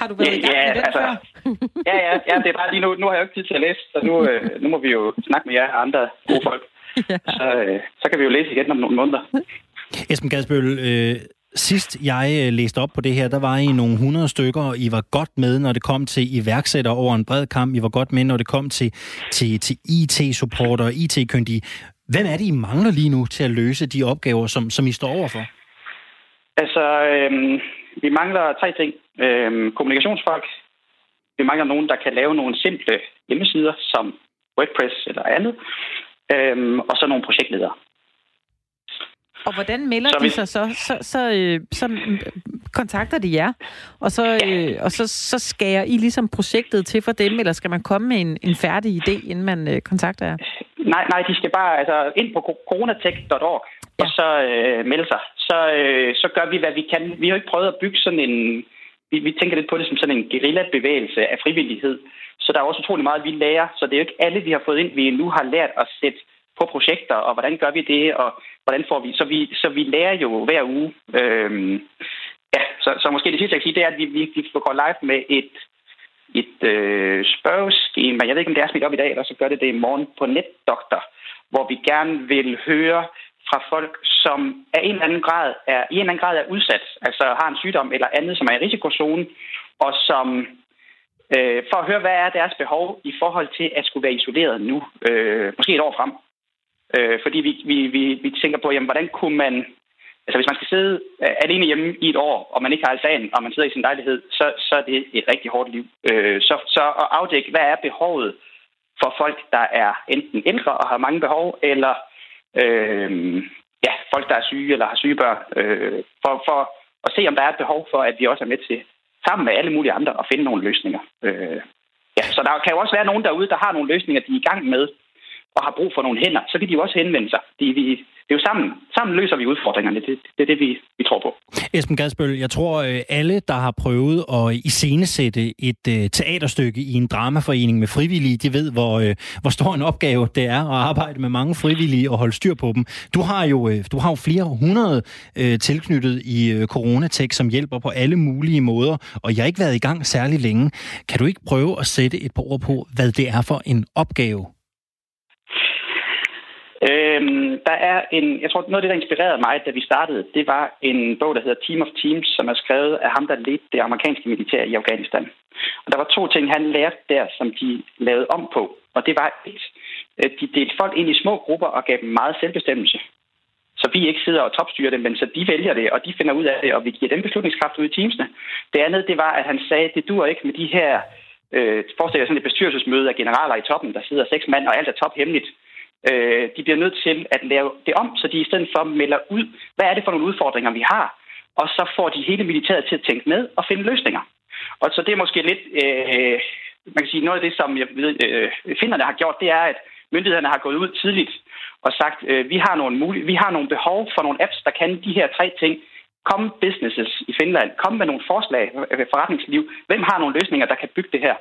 Har du været i gang Ja, med den altså, før? [laughs] Ja, ja, ja, det er bare lige nu. Nu har jeg jo ikke tid til at læse, så nu, øh, nu må vi jo snakke med jer andre gode folk. [laughs] Ja. Så, øh, så kan vi jo læse igen om nogle måneder. Esben Gadsbøl, øh, sidst jeg øh, læste op på det her, der var I nogle 100 stykker, og I var godt med, når det kom til iværksætter over en bred kamp. I var godt med, når det kom til, til, til IT-supporter og IT-kyndige. Hvem er det, I mangler lige nu til at løse de opgaver, som, som I står overfor? Altså, øhm, vi mangler tre ting. Øhm, kommunikationsfolk. Vi mangler nogen, der kan lave nogle simple hjemmesider, som WordPress eller andet. Øhm, og så nogle projektledere. Og hvordan melder Så de vi- sig så? Så, så, øh, så mm, kontakter de jer, og så, øh, og så, så skærer I ligesom projektet til for dem, eller skal man komme med en, en færdig idé, inden man øh, kontakter jer? Nej, nej, de skal bare altså, ind på co- coronatech.org Ja. og så øh, melde sig. Så, øh, så gør vi, hvad vi kan. Vi har jo ikke prøvet at bygge sådan en... Vi, vi tænker lidt på det som sådan en guerillabevægelse af frivillighed. Så der er også utrolig meget, vi lærer. Så det er jo ikke alle, vi har fået ind, vi nu har lært at sætte på projekter, og hvordan gør vi det, og hvordan får vi... Så vi, så vi lærer jo hver uge. Øhm, ja, så, så måske det sidste, jeg kan sige, det er, at vi, vi, vi går live med et et øh, spørgeskema. Jeg ved ikke, om det er smidt op i dag, eller så gør det det i morgen på NetDoktor, hvor vi gerne vil høre fra folk, som af en eller anden grad er, i en eller anden grad er udsat, altså har en sygdom eller andet, som er i risikozonen, og som øh, for at høre, hvad er deres behov i forhold til at skulle være isoleret nu, øh, måske et år frem. Øh, fordi vi, vi, vi, vi tænker på, jamen, hvordan kunne man Altså hvis man skal sidde øh, alene hjemme i et år, og man ikke har altan, og man sidder i sin lejlighed, så, så er det et rigtig hårdt liv. Øh, så, så at afdække, hvad er behovet for folk, der er enten ældre og har mange behov, eller øh, ja, folk, der er syge eller har syge børn, øh, for, for at se, om der er et behov for, at vi også er med til, sammen med alle mulige andre, at finde nogle løsninger. Øh, ja, så der kan jo også være nogen derude, der har nogle løsninger, de er i gang med, og har brug for nogle hænder, så kan de jo også henvende sig. De, vi, det er jo sammen, sammen løser vi udfordringerne. Det, det er det, vi, vi tror på. Esben Gadsbøl, jeg tror, øh, alle, der har prøvet at iscenesætte et øh, teaterstykke i en dramaforening med frivillige, de ved, hvor, øh, hvor stor en opgave det er at arbejde med mange frivillige og holde styr på dem. Du har jo, øh, du har jo flere hundrede øh, tilknyttet i øh, Coronatech, som hjælper på alle mulige måder, og jeg har ikke været i gang særlig længe. Kan du ikke prøve at sætte et par ord på, hvad det er for en opgave? Øhm, der er en, jeg tror, noget af det, der inspirerede mig, da vi startede, det var en bog, der hedder Team of Teams, som er skrevet af ham, der ledte det amerikanske militær i Afghanistan. Og der var to ting, han lærte der, som de lavede om på. Og det var et, at de delte folk ind i små grupper og gav dem meget selvbestemmelse. Så vi ikke sidder og topstyrer dem, men så de vælger det, og de finder ud af det, og vi giver dem beslutningskraft ud i teamsene. Det andet, det var, at han sagde, at det dur ikke med de her, øh, forestil jer sådan et bestyrelsesmøde af generaler i toppen, der sidder seks mand, og alt er tophemmeligt. Øh, de bliver nødt til at lave det om, så de i stedet for melder ud, hvad er det for nogle udfordringer, vi har, og så får de hele militæret til at tænke med og finde løsninger. Og så det er måske lidt, øh, man kan sige, noget af det, som jeg ved, øh, finderne har gjort, det er, at myndighederne har gået ud tidligt og sagt, øh, vi har nogle mulige, vi har nogle behov for nogle apps, der kan de her tre ting. Kom businesses i Finland, kom med nogle forslag, øh, forretningsliv. Hvem har nogle løsninger, der kan bygge det her?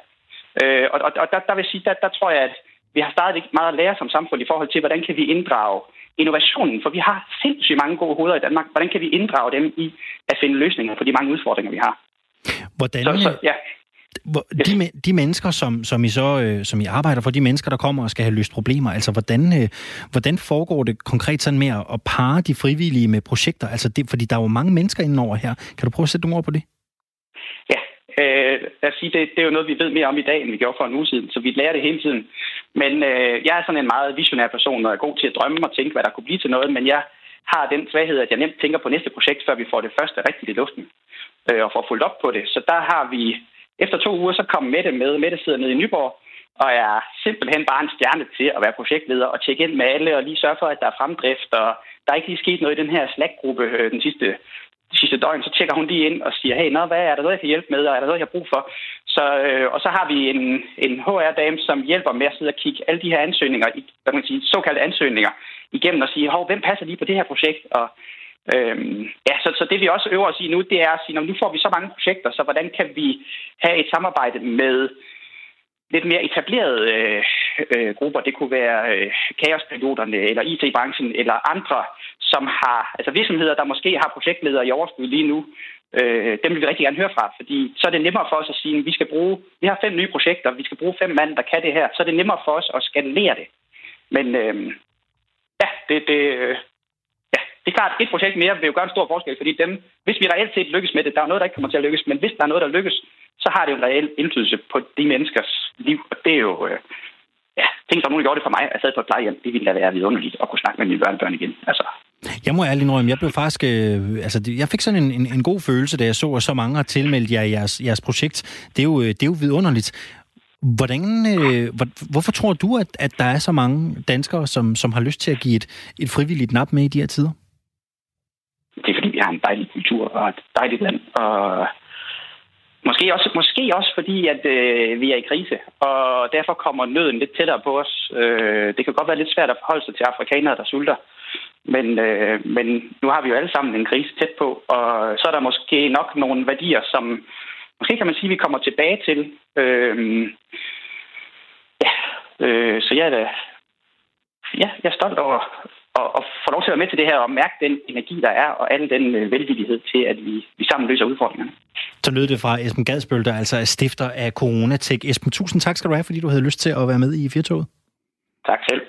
Øh, og, og, og der, der vil sige, der, der tror jeg, at vi har stadig meget at lære som samfund i forhold til, hvordan kan vi inddrage innovationen, for vi har sindssygt mange gode hoveder i Danmark. Hvordan kan vi inddrage dem i at finde løsninger på de mange udfordringer, vi har? Hvordan, Så, så, ja. hvor, de, de mennesker, som, som, I så, øh, som I arbejder for, de mennesker, der kommer og skal have løst problemer, altså hvordan, øh, hvordan foregår det konkret sådan med at, at parre de frivillige med projekter? Altså det, fordi der er jo mange mennesker indenover her. Kan du prøve at sætte nogle ord på det? Øh, lad os sige, det, det er jo noget, vi ved mere om i dag, end vi gjorde for en uge siden, så vi lærer det hele tiden. Men øh, jeg er sådan en meget visionær person, og er god til at drømme og tænke, hvad der kunne blive til noget, men jeg har den svaghed, at jeg nemt tænker på næste projekt, før vi får det første rigtigt i luften, øh, og får fuldt op på det. Så der har vi, efter to uger, så kom Mette med. Mette sidder nede i Nyborg, og er simpelthen bare en stjerne til at være projektleder og tjekke ind med alle, og lige sørge for, at der er fremdrift, og der er ikke lige sket noget i den her Slack-gruppe øh, den sidste sidste døgn, så tjekker hun lige ind og siger, hey, nå, hvad er der noget, jeg kan hjælpe med, og er der noget, jeg har brug for? Så, øh, og så har vi en, en HR-dame, som hjælper med at sidde og kigge alle de her ansøgninger, i, hvad kan man sige, såkaldte ansøgninger, igennem og sige, hov, hvem passer lige på det her projekt? Og, øh, ja, så, så det vi også øver os i nu, det er at sige, nu får vi så mange projekter, så hvordan kan vi have et samarbejde med lidt mere etablerede øh, øh, grupper. Det kunne være øh, kaospiloterne, eller IT-branchen, eller andre, som har, altså virksomheder, der måske har projektledere i overskud lige nu, øh, dem vil vi rigtig gerne høre fra, fordi så er det nemmere for os at sige, at vi skal bruge, vi har fem nye projekter, vi skal bruge fem mand, der kan det her, så er det nemmere for os at skalere det. Men øh, ja, det, det, øh, ja, det er klart, et projekt mere vil jo gøre en stor forskel, fordi dem, hvis vi reelt set lykkes med det, der er noget, der ikke kommer til at lykkes, men hvis der er noget, der lykkes, så har det jo en reel indflydelse på de menneskers liv, og det er jo, øh, ja, ting som nogen gjorde det for mig, jeg sad på et plejehjem, det ville da være vidunderligt at kunne snakke med mine børnebørn igen. Altså, jeg må ærligt indrømme, jeg blev faktisk... Øh, altså, jeg fik sådan en, en, en god følelse, da jeg så, at så mange har tilmeldt jer jeres, jeres projekt. Det er, jo, øh, det er jo vidunderligt. Hvordan, øh, hvor, hvorfor tror du, at, at der er så mange danskere, som, som har lyst til at give et, et frivilligt nap med i de her tider? Det er, fordi vi har en dejlig kultur og et dejligt land. Og måske også, måske også fordi, at øh, vi er i krise, og derfor kommer nøden lidt tættere på os. Øh, det kan godt være lidt svært at forholde sig til afrikanere, der sulter. Men, øh, men nu har vi jo alle sammen en krise tæt på, og så er der måske nok nogle værdier, som måske kan man sige, vi kommer tilbage til. Øh, ja, øh, så jeg er da, ja, jeg er stolt over at, at få lov til at være med til det her og mærke den energi, der er, og al den øh, velvillighed til, at vi, vi sammen løser udfordringerne. Så lød det fra Esben Gadsbøl, der altså er stifter af Coronatech. Esben, tusind tak skal du have, fordi du havde lyst til at være med i Firtoget. Tak selv.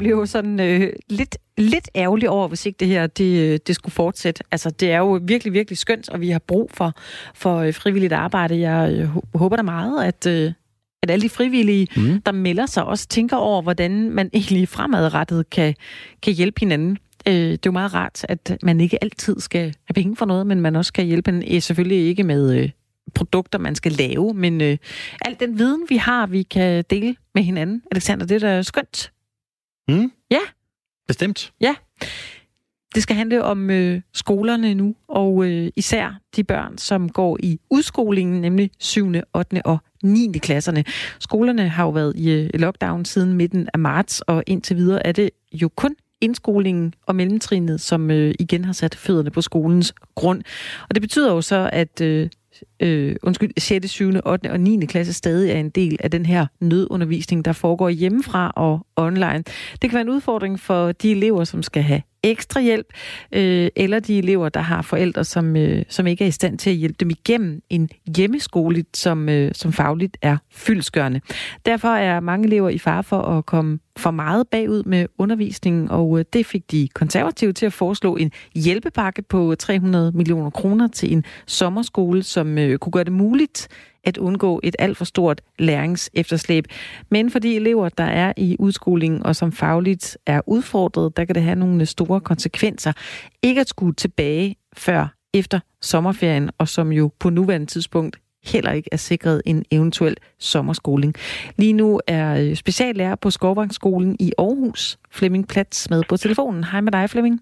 Jo sådan øh, lidt, lidt ærgerlig over, hvis ikke det her det, øh, det skulle fortsætte. Altså, det er jo virkelig, virkelig skønt, og vi har brug for, for øh, frivilligt arbejde. Jeg øh, håber da meget, at, øh, at alle de frivillige, mm. der melder sig, også tænker over, hvordan man [laughs] egentlig fremadrettet kan, kan hjælpe hinanden. Øh, det er jo meget rart, at man ikke altid skal have penge for noget, men man også kan hjælpe en, selvfølgelig ikke med øh, produkter, man skal lave, men øh, al den viden, vi har, vi kan dele med hinanden. Alexander, det er da skønt. Mm. Ja. Bestemt. Ja. Det skal handle om øh, skolerne nu, og øh, især de børn, som går i udskolingen, nemlig 7., 8. og 9. klasserne. Skolerne har jo været i øh, lockdown siden midten af marts, og indtil videre er det jo kun indskolingen og mellemtrinet, som øh, igen har sat fødderne på skolens grund. Og det betyder jo så, at øh, øh, undskyld, 6., 7., 8. og 9. klasse stadig er en del af den her nødundervisning, der foregår hjemmefra og online. Det kan være en udfordring for de elever, som skal have ekstra hjælp, øh, eller de elever, der har forældre, som, øh, som ikke er i stand til at hjælpe dem igennem en hjemmeskole, som, øh, som fagligt er fyldskørende. Derfor er mange elever i fare for at komme for meget bagud med undervisningen, og øh, det fik de konservative til at foreslå en hjælpepakke på 300 millioner kroner til en sommerskole, som øh, kunne gøre det muligt at undgå et alt for stort læringsefterslæb. Men for de elever, der er i udskolingen og som fagligt er udfordret, der kan det have nogle store konsekvenser. Ikke at skulle tilbage før efter sommerferien, og som jo på nuværende tidspunkt heller ikke er sikret en eventuel sommerskoling. Lige nu er øh, speciallærer på Skovbankskolen i Aarhus, Flemming Plats, med på telefonen. Hej med dig, Flemming.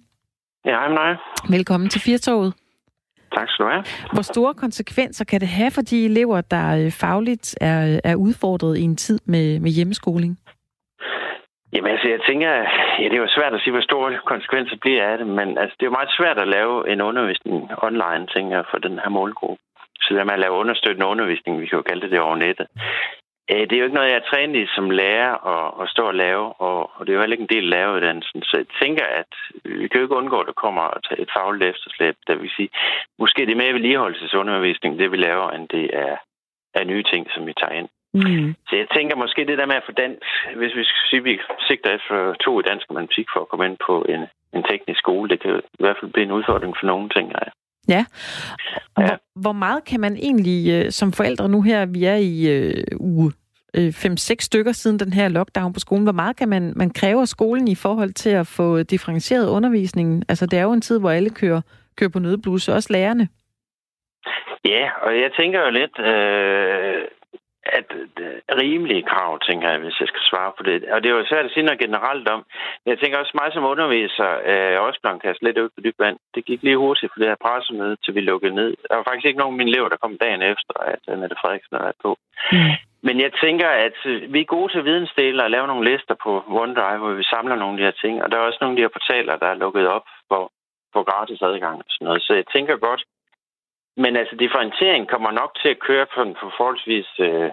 Ja, hej med dig. Velkommen til Firtoget. Tak skal du have. Hvor store konsekvenser kan det have for de elever, der øh, fagligt er, er udfordret i en tid med, med hjemmeskoling? Jamen altså, jeg tænker, ja, det er jo svært at sige, hvor store konsekvenser bliver af det, men altså, det er jo meget svært at lave en undervisning online, tænker jeg, for den her målgruppe. Så det med at lave understøttende undervisning, vi kan jo kalde det det over nettet, Øh, det er jo ikke noget, jeg er trænet i som lærer at, at stå og lave, og, og det er jo heller ikke en del af læreuddannelsen. Så jeg tænker, at vi kan jo ikke undgå, at der kommer et fagligt efterslæb, der vil sige, måske det er mere vedligeholdelsesundervisning, det vi laver, end det er, er nye ting, som vi tager ind. Mm. Så jeg tænker måske det der med at få dansk, hvis vi sige, vi sigter efter to i dansk og matematik for at komme ind på en, en teknisk skole, det kan i hvert fald blive en udfordring for nogen, tænker jeg. Ja. Og ja. Hvor, hvor meget kan man egentlig øh, som forældre nu her, vi er i øh, uge 5-6 øh, stykker siden den her lockdown på skolen, hvor meget kan man, man kræve af skolen i forhold til at få differentieret undervisningen? Altså det er jo en tid, hvor alle kører, kører på nødblus, også lærerne. Ja, og jeg tænker jo lidt, øh, at øh, rimelige krav, tænker jeg, hvis jeg skal svare på det. Og det er jo svært at sige noget generelt om. Jeg tænker også mig som underviser, øh, også blandt kastet lidt ud på dybt vand. Det gik lige hurtigt for det her pressemøde, til vi lukkede ned. Der var faktisk ikke nogen af mine elever, der kom dagen efter, at uh, Mette Frederiksen er på. Mm. Men jeg tænker, at øh, vi er gode til vidensdele og lave nogle lister på OneDrive, hvor vi samler nogle af de her ting. Og der er også nogle af de her portaler, der er lukket op for, for gratis adgang og sådan noget. Så jeg tænker godt, men altså differentiering kommer nok til at køre på en forholdsvis øh,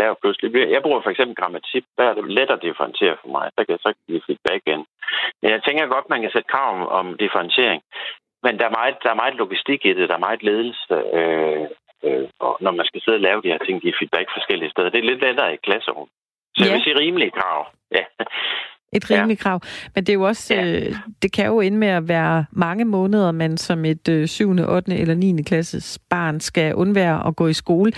lav pludselig. Jeg bruger for eksempel grammatik, der er det let at differentiere for mig. Der kan jeg så give feedback igen. Men jeg tænker godt, man kan sætte krav om, om differentiering. Men der er, meget, der er meget logistik i det, der er meget ledelse. Øh, øh, og når man skal sidde og lave de her ting, give feedback forskellige steder. Det er lidt lettere i klasserum. Så ja. jeg vil sige rimelige krav. Ja. Et rimeligt ja. krav. Men det er jo også, ja. øh, det kan jo ende med at være mange måneder, man som et øh, 7., 8. eller 9. klasses barn skal undvære at gå i skole.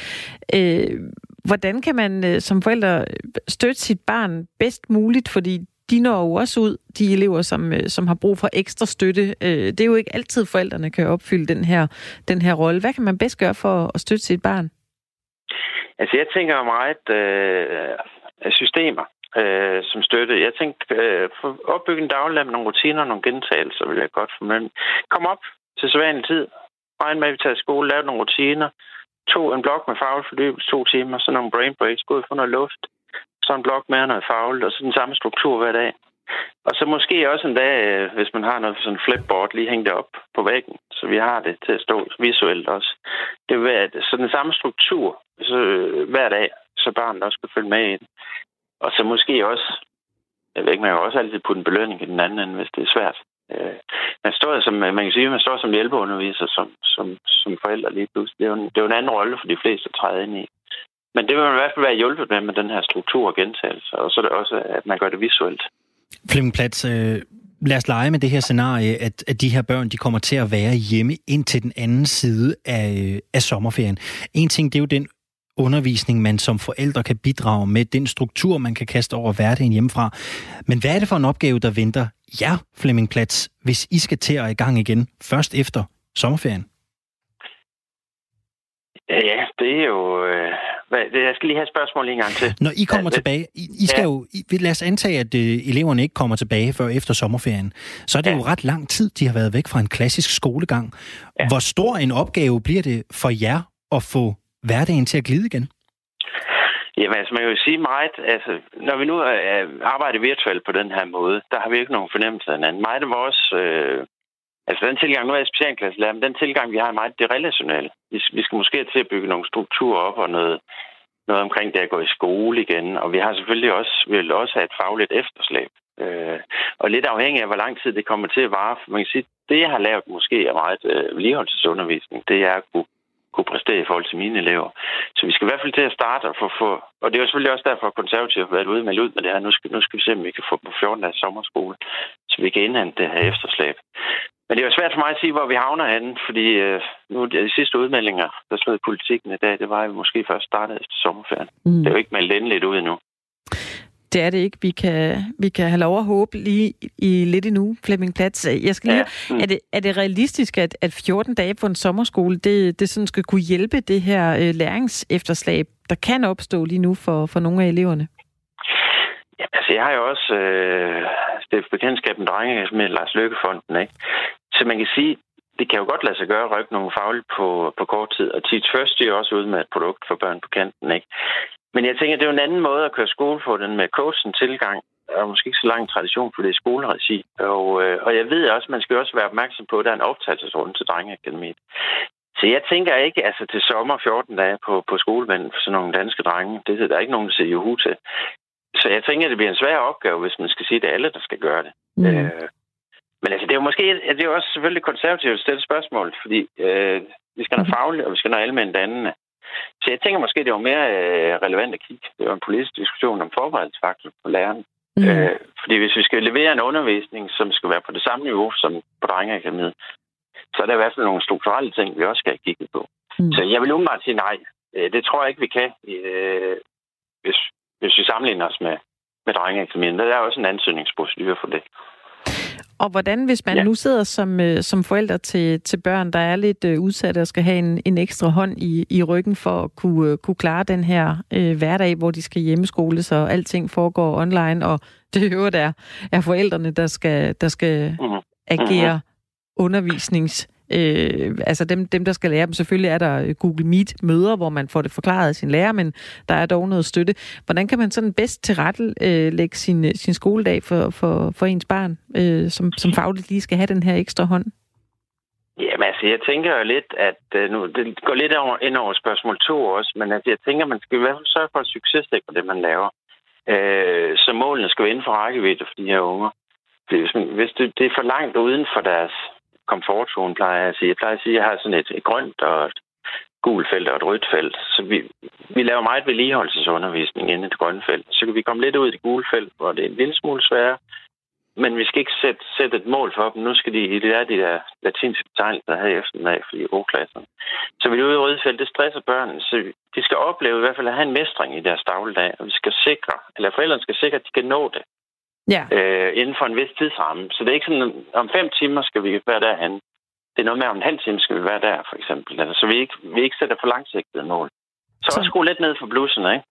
Øh, hvordan kan man øh, som forældre støtte sit barn bedst muligt? Fordi de når jo også ud, de elever, som, øh, som har brug for ekstra støtte. Øh, det er jo ikke altid, forældrene kan opfylde den her, den her rolle. Hvad kan man bedst gøre for at støtte sit barn? Altså, jeg tænker meget øh, systemer øh, som støtte. Jeg tænkte, øh, for opbygge en daglig med nogle rutiner og nogle gentagelser, vil jeg godt fornemme. Kom op til sædvanlig tid. Regn med, at vi tager i skole, lave nogle rutiner. To en blok med faglig fordybelse, to timer, så nogle brain breaks, gå ud for noget luft. Så en blok med noget fagligt, og så den samme struktur hver dag. Og så måske også en dag, øh, hvis man har noget sådan flipboard, lige hænge det op på væggen, så vi har det til at stå visuelt også. Det vil være så den samme struktur så, øh, hver dag, så barnet også kan følge med i det. Og så måske også, jeg ved ikke, man kan også altid putte en belønning i den anden ende, hvis det er svært. Øh, man står som, øh, man kan sige, man står som hjælpeunderviser, som, som, som forældre lige pludselig. Det er, jo en, det er jo en anden rolle for de fleste at træde ind i. Men det vil man i hvert fald være hjulpet med, med den her struktur og gentagelse. Og så er det også, at man gør det visuelt. Flemming Platz, øh, lad os lege med det her scenarie, at, at de her børn de kommer til at være hjemme ind til den anden side af, øh, af sommerferien. En ting, det er jo den undervisning, man som forældre kan bidrage med, den struktur, man kan kaste over hverdagen hjemmefra. Men hvad er det for en opgave, der venter jer, Flemming Platz, hvis I skal til at i gang igen, først efter sommerferien? Ja, det er jo... Øh, jeg skal lige have et spørgsmål en gang til. Når I kommer ja, tilbage, I, I skal ja. jo... I, lad os antage, at øh, eleverne ikke kommer tilbage før efter sommerferien. Så er det ja. jo ret lang tid, de har været væk fra en klassisk skolegang. Ja. Hvor stor en opgave bliver det for jer at få hverdagen til at glide igen? Jamen, altså, man kan jo sige meget, altså, når vi nu øh, arbejder virtuelt på den her måde, der har vi ikke nogen fornemmelse af hinanden. Meget af vores, øh, altså den tilgang, nu er jeg specialklasselærer, men den tilgang, vi har er meget det relationelle. Vi, vi skal måske til at bygge nogle strukturer op og noget, noget omkring det at gå i skole igen, og vi har selvfølgelig også, vi vil også have et fagligt efterslæb. Øh, og lidt afhængig af, hvor lang tid det kommer til at vare. Man kan sige, det jeg har lavet måske er meget øh, vedligeholdelsesundervisning. Det er at kunne kunne præstere i forhold til mine elever. Så vi skal i hvert fald til at starte og få... få og det er jo selvfølgelig også derfor, at konservative har været ude med ud med det her. Nu skal, nu skal vi se, om vi kan få på 14 dages sommerskole, så vi kan indhente det her efterslæb. Men det er jo svært for mig at sige, hvor vi havner henne, fordi øh, nu de sidste udmeldinger, der stod i politikken i dag, det var, at vi måske først startede efter sommerferien. Mm. Det er jo ikke meldt endeligt ud endnu. Det er det ikke. Vi kan, vi kan have lov at håbe lige i lidt endnu, Flemming Platz. Jeg skal lige, ja. mm. er, det, er det realistisk, at, at 14 dage på en sommerskole, det, det sådan skal kunne hjælpe det her øh, læringsefterslæb, der kan opstå lige nu for, for nogle af eleverne? Ja, altså jeg har jo også øh, det bekendtskab med drenge med Lars Løkkefonden, ikke? Så man kan sige, det kan jo godt lade sig gøre at rykke nogle fagligt på, på kort tid, og Teach First er også ude med et produkt for børn på kanten, ikke? Men jeg tænker, det er jo en anden måde at køre skole på, den med coachen tilgang. Der er måske ikke så lang tradition for det i skoleregi. Og, øh, og jeg ved også, man skal også være opmærksom på, at der er en optagelsesrunde til Drengeakademiet. Så jeg tænker ikke, altså til sommer 14 dage på, på skolevejen for sådan nogle danske drenge. Det er der ikke nogen, der siger juhu til. Så jeg tænker, at det bliver en svær opgave, hvis man skal sige, at det er alle, der skal gøre det. Mm. Øh, men altså, det er jo måske det er jo også selvfølgelig konservativt at stille spørgsmål, fordi øh, vi skal have fagligt, og vi skal have almindeligt dannende. Så jeg tænker måske, det var mere øh, relevant at kigge. Det var en politisk diskussion om forberedelsesfaktor på læreren. Mm. Øh, fordi hvis vi skal levere en undervisning, som skal være på det samme niveau som på drengeakademiet, så er der i hvert fald nogle strukturelle ting, vi også skal kigge på. Mm. Så jeg vil umiddelbart sige nej. Øh, det tror jeg ikke, vi kan, øh, hvis, hvis vi sammenligner os med, med drengeakademiet. Der er også en ansøgningsprocedure for det. Og hvordan, hvis man ja. nu sidder som, øh, som forældre til, til børn, der er lidt øh, udsatte og skal have en, en ekstra hånd i, i ryggen for at kunne, øh, kunne klare den her øh, hverdag, hvor de skal hjemmeskole, så alting foregår online, og [laughs] det øvrigt er, er forældrene, der skal, der skal uh-huh. agere uh-huh. undervisnings Øh, altså dem, dem, der skal lære dem. Selvfølgelig er der øh, Google Meet-møder, hvor man får det forklaret af sin lærer, men der er dog noget støtte. Hvordan kan man sådan bedst tilrettelægge sin, øh, sin skoledag for, for, for ens barn, øh, som, som fagligt lige skal have den her ekstra hånd? Jamen, altså, jeg tænker jo lidt, at øh, nu, det går lidt over, ind over spørgsmål to også, men altså, jeg tænker, man skal i hvert fald sørge for at succesdække det, man laver. Øh, så målene skal være inden for rækkevidde for de her unger. Det, hvis, man, hvis det, det er for langt uden for deres komfortzone, plejer jeg at sige. Jeg plejer at sige, at jeg har sådan et, et grønt og et gult felt og et rødt felt. Så vi, vi laver meget vedligeholdelsesundervisning inde i det grønne felt. Så kan vi komme lidt ud i det gule felt, hvor det er en lille smule sværere. Men vi skal ikke sætte, sætte et mål for dem. Nu skal de lære det der, de der latinske betegnelser her i eftermiddag for de klasserne. Så vi er ude i røde felt, det stresser børnene. Så de skal opleve i hvert fald at have en mestring i deres dagligdag. Og vi skal sikre, eller forældrene skal sikre, at de kan nå det. Ja. Øh, inden for en vis tidsramme. Så det er ikke sådan, om fem timer skal vi være derhen. Det er noget med, om en halv time skal vi være der, for eksempel. Altså, så vi ikke, vi ikke sætter for langsigtede mål. Så, så. også skrue lidt ned for blussen, ikke?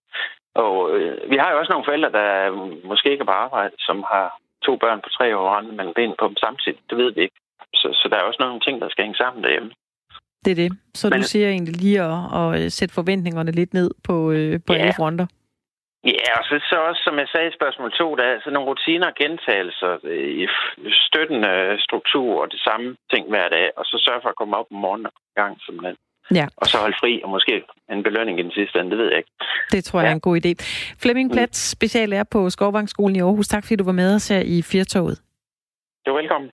Og øh, vi har jo også nogle forældre, der måske ikke er på arbejde, som har to børn på tre år og mellem ben på dem samtidig. Det ved vi ikke. Så, så der er også nogle ting, der skal hænge sammen derhjemme. Det er det. Så Men, du siger egentlig lige at, at sætte forventningerne lidt ned på, øh, på ja. alle fronter. Ja, og så, så også, som jeg sagde i spørgsmål 2, der er sådan nogle rutiner og gentagelser øh, i støttende struktur og det samme ting hver dag, og så sørge for at komme op om morgenen og gang simpelthen. Ja. Og så holde fri, og måske en belønning i den sidste ende, det ved jeg ikke. Det tror jeg ja. er en god idé. Flemming Plat, mm. speciallærer på Skovvangsskolen i Aarhus. Tak fordi du var med os her i Firtoget. Du er velkommen.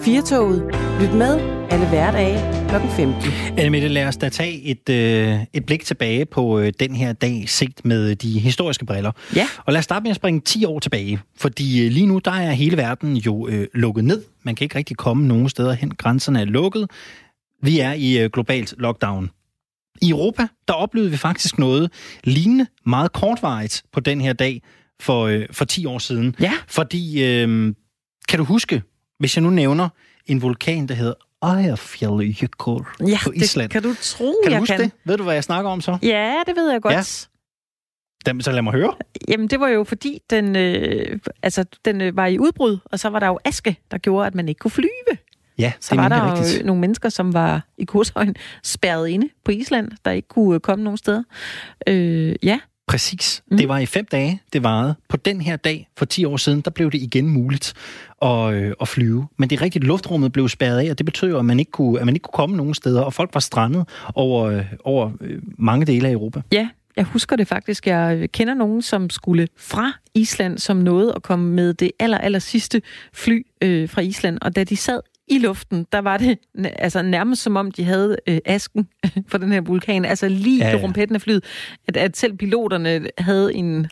Firtoget. Lyt med alle hverdage kl. 15. Annemette, lad os da tage et, øh, et blik tilbage på øh, den her dag, set med de historiske briller. Ja. Og lad os starte med at springe 10 år tilbage. Fordi øh, lige nu, der er hele verden jo øh, lukket ned. Man kan ikke rigtig komme nogen steder hen. Grænserne er lukket. Vi er i øh, globalt lockdown. I Europa, der oplevede vi faktisk noget lignende meget kortvarigt på den her dag for, øh, for 10 år siden. Ja. Fordi, øh, kan du huske, hvis jeg nu nævner en vulkan, der hedder Eyjafjallajökull ja, på Island. Det kan du tro, kan du jeg huske kan. det? Ved du, hvad jeg snakker om så? Ja, det ved jeg godt. Ja. Dem, så lad mig høre. Jamen, det var jo fordi, den, øh, altså, den øh, var i udbrud, og så var der jo aske, der gjorde, at man ikke kunne flyve. Ja, så var der rigtigt. jo nogle mennesker, som var i kurshøjen spærret inde på Island, der ikke kunne øh, komme nogen steder. Øh, ja. Præcis. Mm. Det var i fem dage, det varede. På den her dag for 10 år siden, der blev det igen muligt at, øh, at flyve. Men det rigtigt, luftrummet blev spærret af, og det betød jo, at man ikke kunne, at man ikke kunne komme nogen steder, og folk var strandet over, øh, over øh, mange dele af Europa. Ja, jeg husker det faktisk. Jeg kender nogen, som skulle fra Island, som nåede at komme med det aller, aller sidste fly øh, fra Island. Og da de sad i luften, der var det altså nærmest som om, de havde øh, asken [laughs] for den her vulkan. Altså lige ja, ja. rumpetten af flyet. At, at selv piloterne havde en...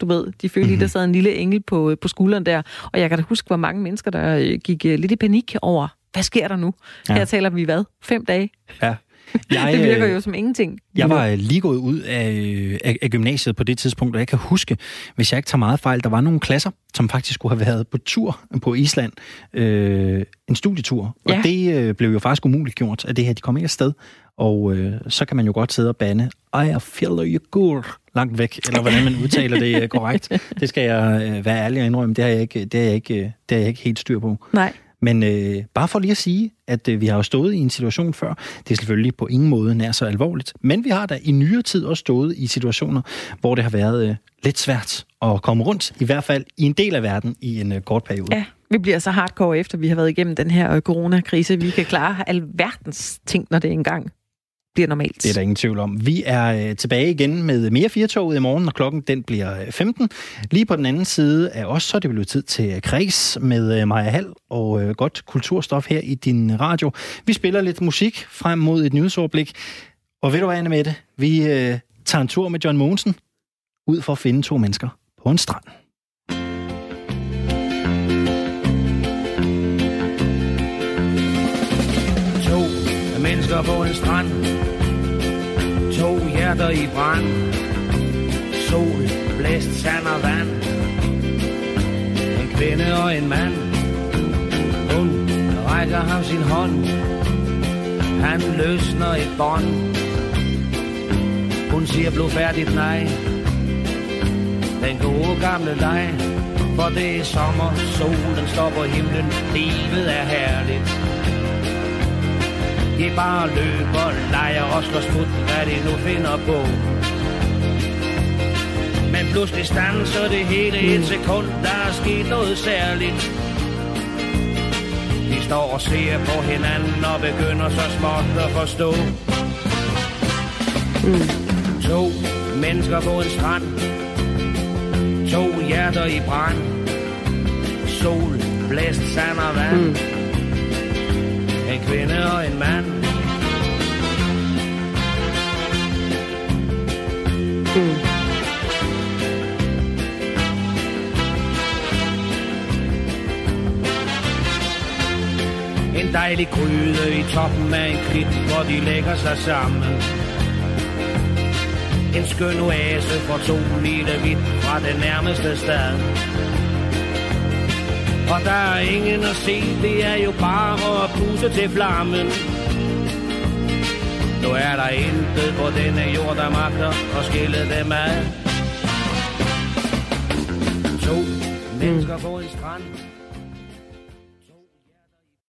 Du ved, de følte, mm-hmm. der sad en lille engel på, på skulderen der. Og jeg kan da huske, hvor mange mennesker, der øh, gik øh, lidt i panik over, hvad sker der nu? Ja. Her taler vi hvad? Fem dage? Ja. [laughs] Jeg, det virker øh, jo som ingenting. Jeg var lige gået ud af, af, af gymnasiet på det tidspunkt, og jeg kan huske, hvis jeg ikke tager meget fejl, der var nogle klasser, som faktisk skulle have været på tur på Island. Øh, en studietur. Ja. Og det øh, blev jo faktisk umuligt gjort, at det her, de kom ikke afsted. Og øh, så kan man jo godt sidde og bande, I feel you good, langt væk, eller hvordan man udtaler det øh, korrekt. [laughs] Det skal jeg øh, være ærlig og indrømme, det har jeg ikke, det har jeg ikke, det har jeg ikke helt styr på. Nej. Men øh, bare for lige at sige, at øh, vi har jo stået i en situation før. Det er selvfølgelig på ingen måde nær så alvorligt. Men vi har da i nyere tid også stået i situationer, hvor det har været øh, lidt svært at komme rundt. I hvert fald i en del af verden i en øh, kort periode. Ja, vi bliver så hardcore efter, vi har været igennem den her øh, coronakrise. Vi kan klare alverdens ting, når det engang bliver normalt. Det er der ingen tvivl om. Vi er øh, tilbage igen med mere firtoget i morgen, når klokken den bliver øh, 15. Lige på den anden side af os, så er det blevet tid til øh, Kreds med Maja Hall og godt kulturstof her i din radio. Vi spiller lidt musik frem mod et nyhedsoverblik. Og ved du hvad, Anne Mette? Vi øh, tager en tur med John Mogensen ud for at finde to mennesker på en strand. Mennesker på en strand. To hjerter i brand. Sol, blæst, sand og vand. En kvinde og en mand. Hun rækker ham sin hånd. Han løsner et bånd. Hun siger blodfærdigt nej. Den gode gamle dig For det er sommer, solen står på himlen. Livet er herligt de bare løber, leger og slår smut, hvad de nu finder på. Men pludselig stanser det hele et sekund, der er sket noget særligt. De står og ser på hinanden og begynder så småt at forstå. Mm. To mennesker på en strand. To hjerter i brand. Sol, blæst, sand og vand. Mm. En kvinde og en mand. Mm. En dejlig gryde i toppen af en klit, hvor de lægger sig sammen. En skøn oase for to lille vidt fra den nærmeste stad. Og der er ingen at se, det er jo bare at puse til flammen. Nu er der intet på denne jord, der magter at skille dem ad. To mennesker på en strand